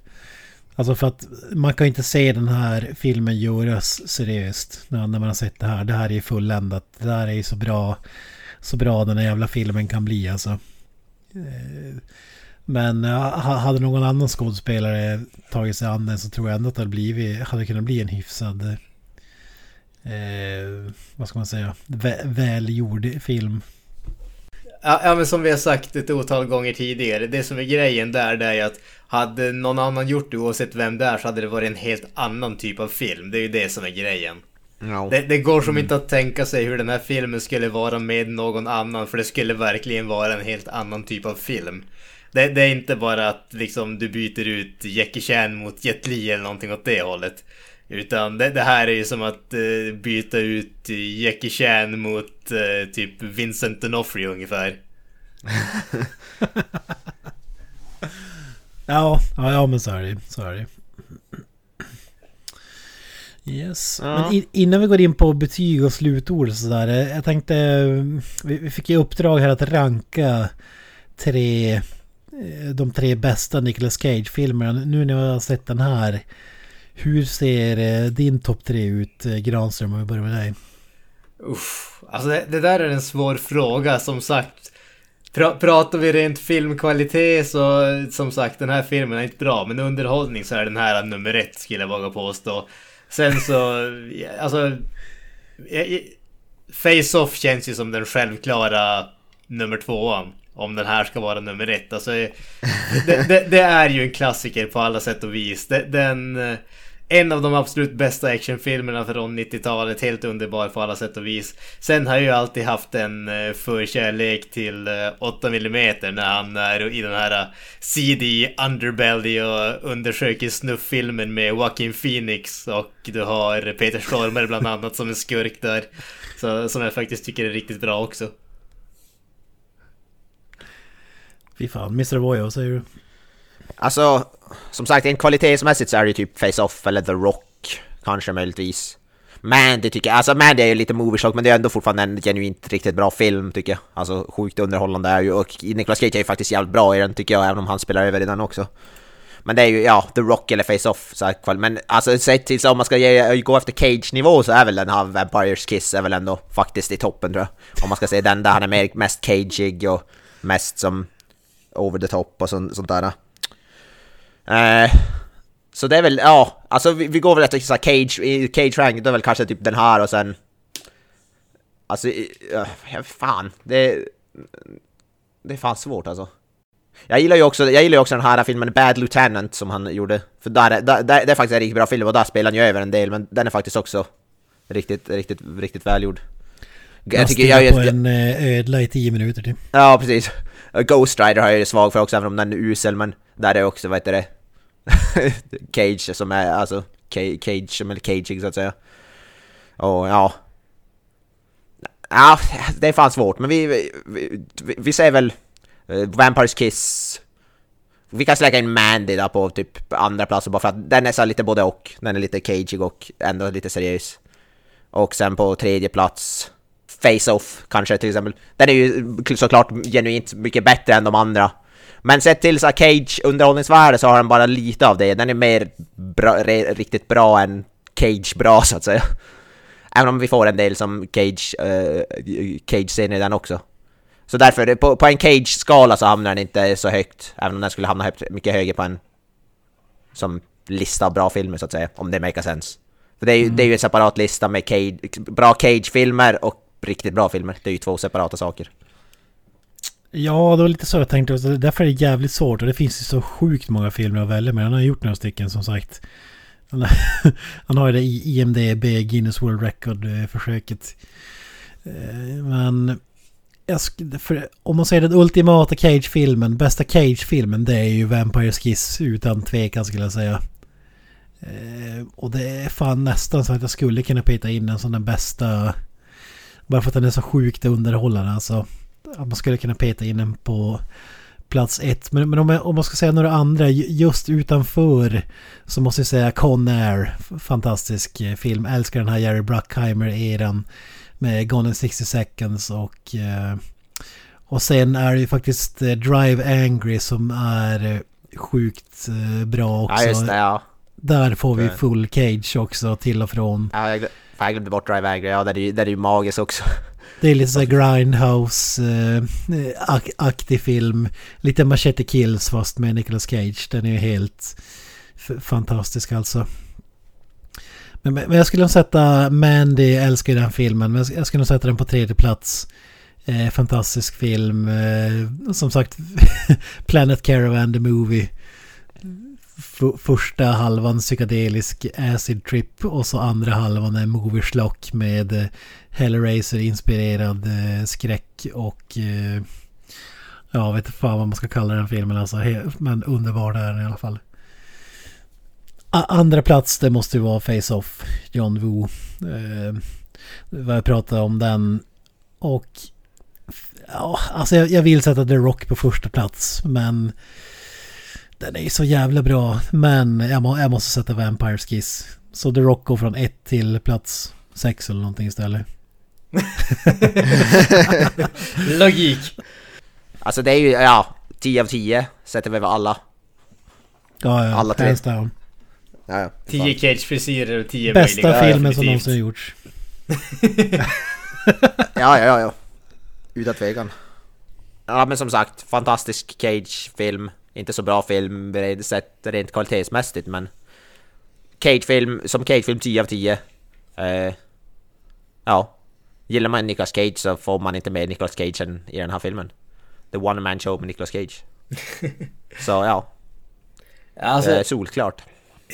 Alltså för att man kan ju inte se den här filmen göras seriöst när, när man har sett det här. Det här är ju fulländat. Det här är ju så bra, så bra den här jävla filmen kan bli alltså. Eh, men ha- hade någon annan skådespelare tagit sig an den så tror jag ändå att det hade, blivit, hade kunnat bli en hyfsad... Eh, vad ska man säga? Vä, välgjord film. Ja, men som vi har sagt ett otal gånger tidigare, det som är grejen där det är att hade någon annan gjort det oavsett vem det är så hade det varit en helt annan typ av film. Det är ju det som är grejen. Ja. Det, det går som inte att tänka sig hur den här filmen skulle vara med någon annan för det skulle verkligen vara en helt annan typ av film. Det, det är inte bara att liksom du byter ut Jackie Chan mot Jet Li eller någonting åt det hållet. Utan det, det här är ju som att eh, byta ut Jackie Chan mot eh, typ Vincent D'Onofrio ungefär. [LAUGHS] Ja, ja, ja men så är det. Så är det. Yes. Ja. Men innan vi går in på betyg och slutord och sådär. eh, Jag tänkte... Vi, vi fick ju uppdrag här att ranka tre... Eh, de tre bästa Nicolas Cage-filmerna. Nu när jag har sett den här. Hur ser eh, din topp tre ut, eh, Granström? Om vi börjar med dig. Uff, alltså det, det där är en svår fråga som sagt. Pra, pratar vi rent filmkvalitet så som sagt den här filmen är inte bra men underhållning så är den här nummer ett skulle jag våga påstå. Sen så, alltså... Face-Off känns ju som den självklara nummer tvåan. Om den här ska vara nummer ett. Alltså, det, det, det är ju en klassiker på alla sätt och vis. Den... Eh, en av de absolut bästa actionfilmerna från 90-talet. Helt underbar på alla sätt och vis. Sen har jag ju alltid haft en eh, förkärlek till eh, 8mm när han är i den här CD Underbelly och undersöker snufffilmen med Joaquin Phoenix och du har Peter Stormare bland annat som en skurk där. Så, som jag faktiskt tycker är riktigt bra också. Fy fan, Mr. Voyo, vad säger du? Alltså, som sagt, en kvalitetsmässigt så är det ju typ Face-Off eller The Rock, kanske möjligtvis. Men det tycker jag, alltså Mandy är ju lite movieshock men det är ändå fortfarande en genuint riktigt bra film tycker jag. Alltså sjukt underhållande är ju, och Nicolas Cage är ju faktiskt jävligt bra i den tycker jag, även om han spelar över i den också. Men det är ju, ja, The Rock eller Face-Off, så men alltså sett till så om man ska ge, gå efter Cage-nivå så är väl den här Vampires Kiss är väl ändå faktiskt i toppen tror jag. Om man ska säga den där han är mer, mest cageig och mest som over the top och sånt, sånt där. Eh, så det är väl, ja, alltså vi, vi går väl efter så här cage, cage rank, då är väl kanske typ den här och sen... Alltså, i- ja, fan, det... Det är fan svårt alltså. Jag gillar ju också, jag gillar också den här filmen Bad Lieutenant som han gjorde. För där, är- där, där, det är faktiskt en riktigt bra film och där spelar han ju över en del, men den är faktiskt också riktigt, riktigt, riktigt välgjord. Jag tycker jag, på en eh, ödla i tio minuter typ. Ja, precis. Ghost Rider har jag ju svag för också, även om den är usel, men där är också, vad heter det? [LAUGHS] Cage som är, alltså, Cage, eller caging så att säga. Och ja. Ja, det är fan svårt, men vi, vi, vi, vi säger väl eh, Vampires Kiss. Vi kan släcka in Mandy då på typ andra plats bara för att den är så lite både och. Den är lite cageig och ändå lite seriös. Och sen på tredje plats Face-Off kanske till exempel. Den är ju såklart genuint mycket bättre än de andra. Men sett till så Cage underhållningsvärde så har den bara lite av det. Den är mer bra, riktigt bra än Cage bra så att säga. Även om vi får en del som Cage, eh, uh, Cage-scener i den också. Så därför, på, på en Cage-skala så hamnar den inte så högt. Även om den skulle hamna högt, mycket högre på en... Som lista av bra filmer så att säga, om det makes sense. För det är ju, mm. det är ju en separat lista med Cage, bra Cage-filmer och riktigt bra filmer. Det är ju två separata saker. Ja, det var lite så jag tänkte. Därför är det jävligt svårt. Och det finns ju så sjukt många filmer att välja med. Han har gjort några stycken som sagt. Han har [LAUGHS] ju det i IMDB, Guinness World Record-försöket. Eh, men för, om man säger den ultimata Cage-filmen, bästa Cage-filmen, det är ju Vampire Kiss utan tvekan skulle jag säga. Eh, och det är fan nästan så att jag skulle kunna peta in den som den bästa. Bara för att den är så sjukt underhållande alltså. Att man skulle kunna peta in den på plats ett. Men, men om, jag, om man ska säga några andra just utanför så måste jag säga Con Air. Fantastisk eh, film. Älskar den här Jerry Bruckheimer-eran med Gone in 60 seconds och... Eh, och sen är det ju faktiskt eh, Drive Angry som är sjukt bra också. Ja, just det, ja. Där får vi full cage också till och från. Ja, jag, jag glömde bort Drive Angry. Ja, där är, där är ju magiskt också. [LAUGHS] Det är lite såhär Grindhouse-aktig eh, film. Lite Machete Kills fast med Nicolas Cage. Den är ju helt fantastisk alltså. Men, men jag skulle nog sätta Mandy, jag älskar ju den filmen, men jag skulle nog sätta den på tredje plats. Eh, fantastisk film. Eh, som sagt, [LAUGHS] Planet Caravan, the movie första halvan psykedelisk acid trip och så andra halvan är movie slock med eh, Hellraiser-inspirerad eh, skräck och eh, ja, vet inte fan vad man ska kalla den filmen alltså. Men underbar är den i alla fall. andra plats det måste ju vara Face-Off, John Woo. Eh, vad jag pratade om den. Och ja, alltså jag, jag vill sätta The Rock på första plats men den är ju så jävla bra. Men jag, må, jag måste sätta Vampires Kiss. Så The Rock går från 1 till plats 6 eller någonting istället. [LAUGHS] Logik. Alltså det är ju, ja, 10 av 10 sätter vi väl alla. Ja, ja. Alla tre. Ja, ja, 10 Cage-frisyrer och 10 Bästa möjliga. filmen som någonsin gjorts. [LAUGHS] ja, ja, ja. Utan tvekan. Ja men som sagt, fantastisk Cage-film. Inte så bra film sett rent kvalitetsmässigt men... Cage-film, som Cage-film 10 av 10. Eh, ja. Gillar man Nicolas Cage så får man inte med Nicolas Cage i den här filmen. The One Man Show med Nicolas Cage. [LAUGHS] så ja. Alltså, eh, solklart.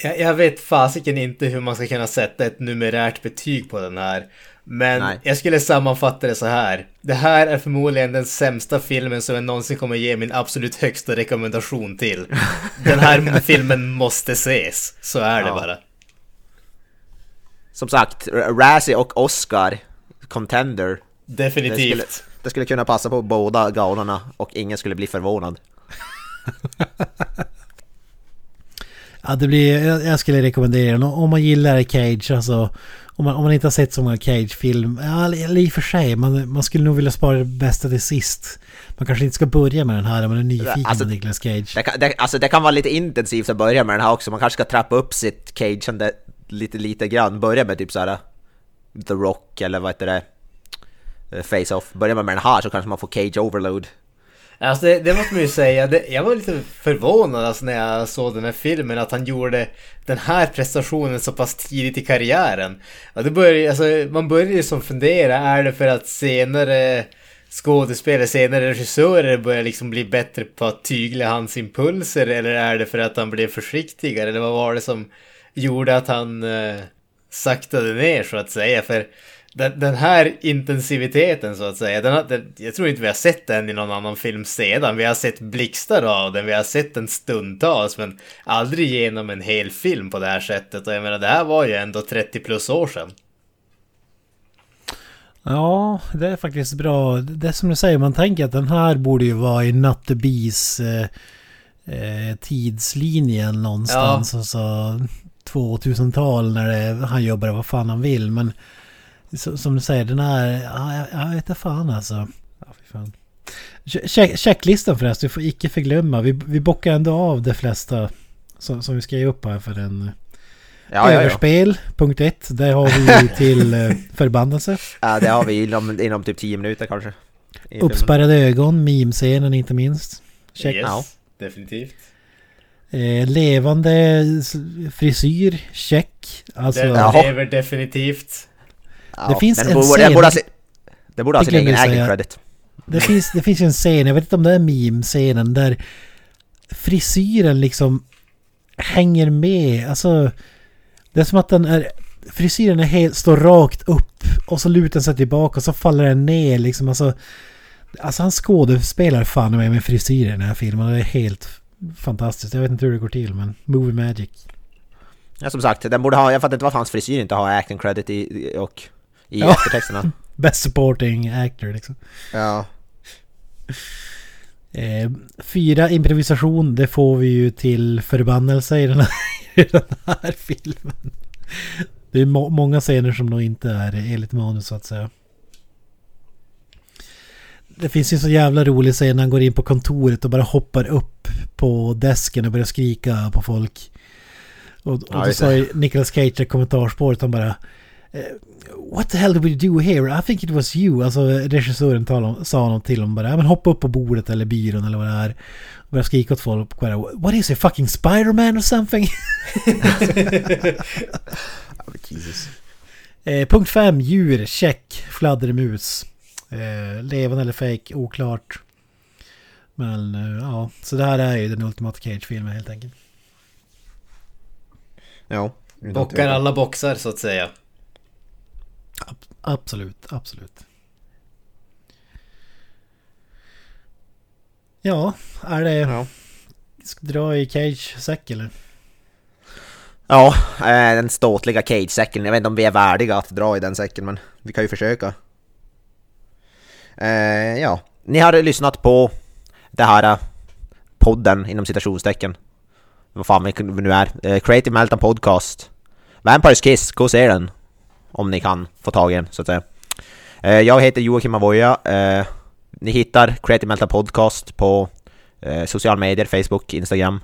Jag, jag vet fasiken inte hur man ska kunna sätta ett numerärt betyg på den här. Men Nej. jag skulle sammanfatta det så här. Det här är förmodligen den sämsta filmen som jag någonsin kommer ge min absolut högsta rekommendation till. [LAUGHS] Den här filmen måste ses. Så är det ja. bara. Som sagt, Razzie och Oscar Contender. Definitivt. Det skulle, det skulle kunna passa på båda galorna och ingen skulle bli förvånad. [LAUGHS] ja, det blir, jag skulle rekommendera den. Om man gillar Cage, alltså om man, om man inte har sett så många Cage-film, ja, i och för sig, man, man skulle nog vilja spara det bästa till sist. Man kanske inte ska börja med den här om man är nyfiken alltså, på Nicolas Cage. Det kan, det, alltså det kan vara lite intensivt att börja med den här också. Man kanske ska trappa upp sitt Cage lite, lite grann. Börja med typ såhär The Rock eller vad heter det? Eh, Face-Off. Börja med den här så kanske man får Cage Overload. Alltså det, det måste man ju säga. Det, jag var lite förvånad alltså när jag såg den här filmen att han gjorde den här prestationen så pass tidigt i karriären. Ja, det börjar, alltså, man börjar ju som fundera, är det för att senare skådespelare, senare regissörer börjar liksom bli bättre på att tygla hans impulser eller är det för att han blev försiktigare eller vad var det som gjorde att han eh, saktade ner så att säga? För den, den, här intensiviteten så att säga, den, den, jag tror inte vi har sett den i någon annan film sedan. Vi har sett blixtar av den, vi har sett den stundtals, men aldrig genom en hel film på det här sättet. Och jag menar, det här var ju ändå 30 plus år sedan. Ja, det är faktiskt bra. Det är som du säger, man tänker att den här borde ju vara i Nattebis eh, eh, tidslinjen någonstans. Ja. Alltså 2000-tal när det, han jobbar vad fan han vill. Men som du säger, den här... Ja, jag, vet inte fan alltså. Ja, fy fan. Check, checklistan förresten, du får icke förglömma. Vi, vi bockar ändå av de flesta som, som vi ska ge upp här för en... Ja, Överspel, ja, ja. punkt ett. Där har vi till eh, förbannelse. Ja, det har vi inom, inom typ 10 minuter kanske. Uppspärrade ögon, meme-scenen inte minst. Check. Yes, ja. definitivt. Eh, levande frisyr, check. Alltså, det lever definitivt. Det finns en borde, scen... Det borde ha, det borde ha sin egen acting credit. Det finns, det finns en scen, jag vet inte om det är meme-scenen, där frisyren liksom hänger med. Alltså, det är som att den är... Frisyren är helt, står rakt upp och så lutar den sig tillbaka och så faller den ner liksom. Alltså, alltså han skådespelar fan med med frisyren i den här filmen. Det är helt fantastiskt. Jag vet inte hur det går till men movie magic. Ja som sagt, den borde ha... Jag fattar inte varför hans frisyr inte har acting credit i, och i ja. eftertexterna. [LAUGHS] Best supporting actor liksom. Ja. Eh, fyra improvisation, det får vi ju till förbannelse i den här, [LAUGHS] i den här filmen. Det är må många scener som nog inte är enligt manus så att säga. Det finns ju en så jävla rolig scen när han går in på kontoret och bara hoppar upp på desken och börjar skrika på folk. Och, och då sa ju Nicolas Cage i kommentarspåret han bara What the hell did we do here? I think it was you. Alltså regissören talade, sa något till honom bara. Men hoppa upp på bordet eller byrån eller vad det är. Och började skrika åt folk. Bara, What is it? Fucking Spiderman or something? [LAUGHS] Jesus. Eh, punkt 5. Djur. Check. Fladdermus. Eh, levande eller fake? Oklart. Men eh, ja, så det här är ju den ultimata Cage-filmen helt enkelt. Ja. Bockar alla boxar så att säga. Absolut, absolut. Ja, är det... Ja. Ska dra i Cage-säck eller? Ja, eh, den ståtliga Cage-säcken. Jag vet inte om vi är värdiga att dra i den säcken, men vi kan ju försöka. Eh, ja, ni har lyssnat på det här eh, podden inom citationstecken. Vad fan vi nu är. Creative Meltdown Podcast. Vampires Kiss, gå och se den. Om ni kan få tag i den, så att säga. Eh, jag heter Joakim Avoya. Eh, ni hittar Creative Meltdown Podcast på eh, sociala medier, Facebook, Instagram,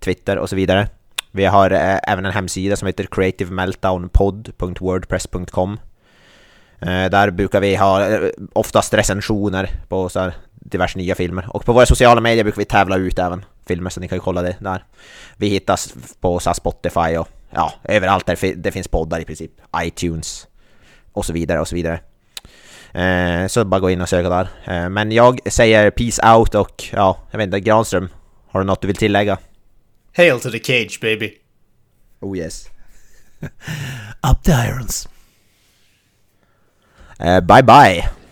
Twitter och så vidare. Vi har eh, även en hemsida som heter creativemeltdownpod.wordpress.com eh, Där brukar vi ha eh, oftast recensioner på så diverse nya filmer. Och på våra sociala medier brukar vi tävla ut även filmer, så ni kan ju kolla det där. Vi hittas på så Spotify och ja, överallt där det finns poddar i princip. iTunes och så vidare och så vidare. Eh, så bara gå in och söka där. Eh, men jag säger peace out och ja, jag vet inte, Granström, har du något du vill tillägga? Hail to the cage baby! Oh yes. [LAUGHS] Up the irons. Uh, bye bye.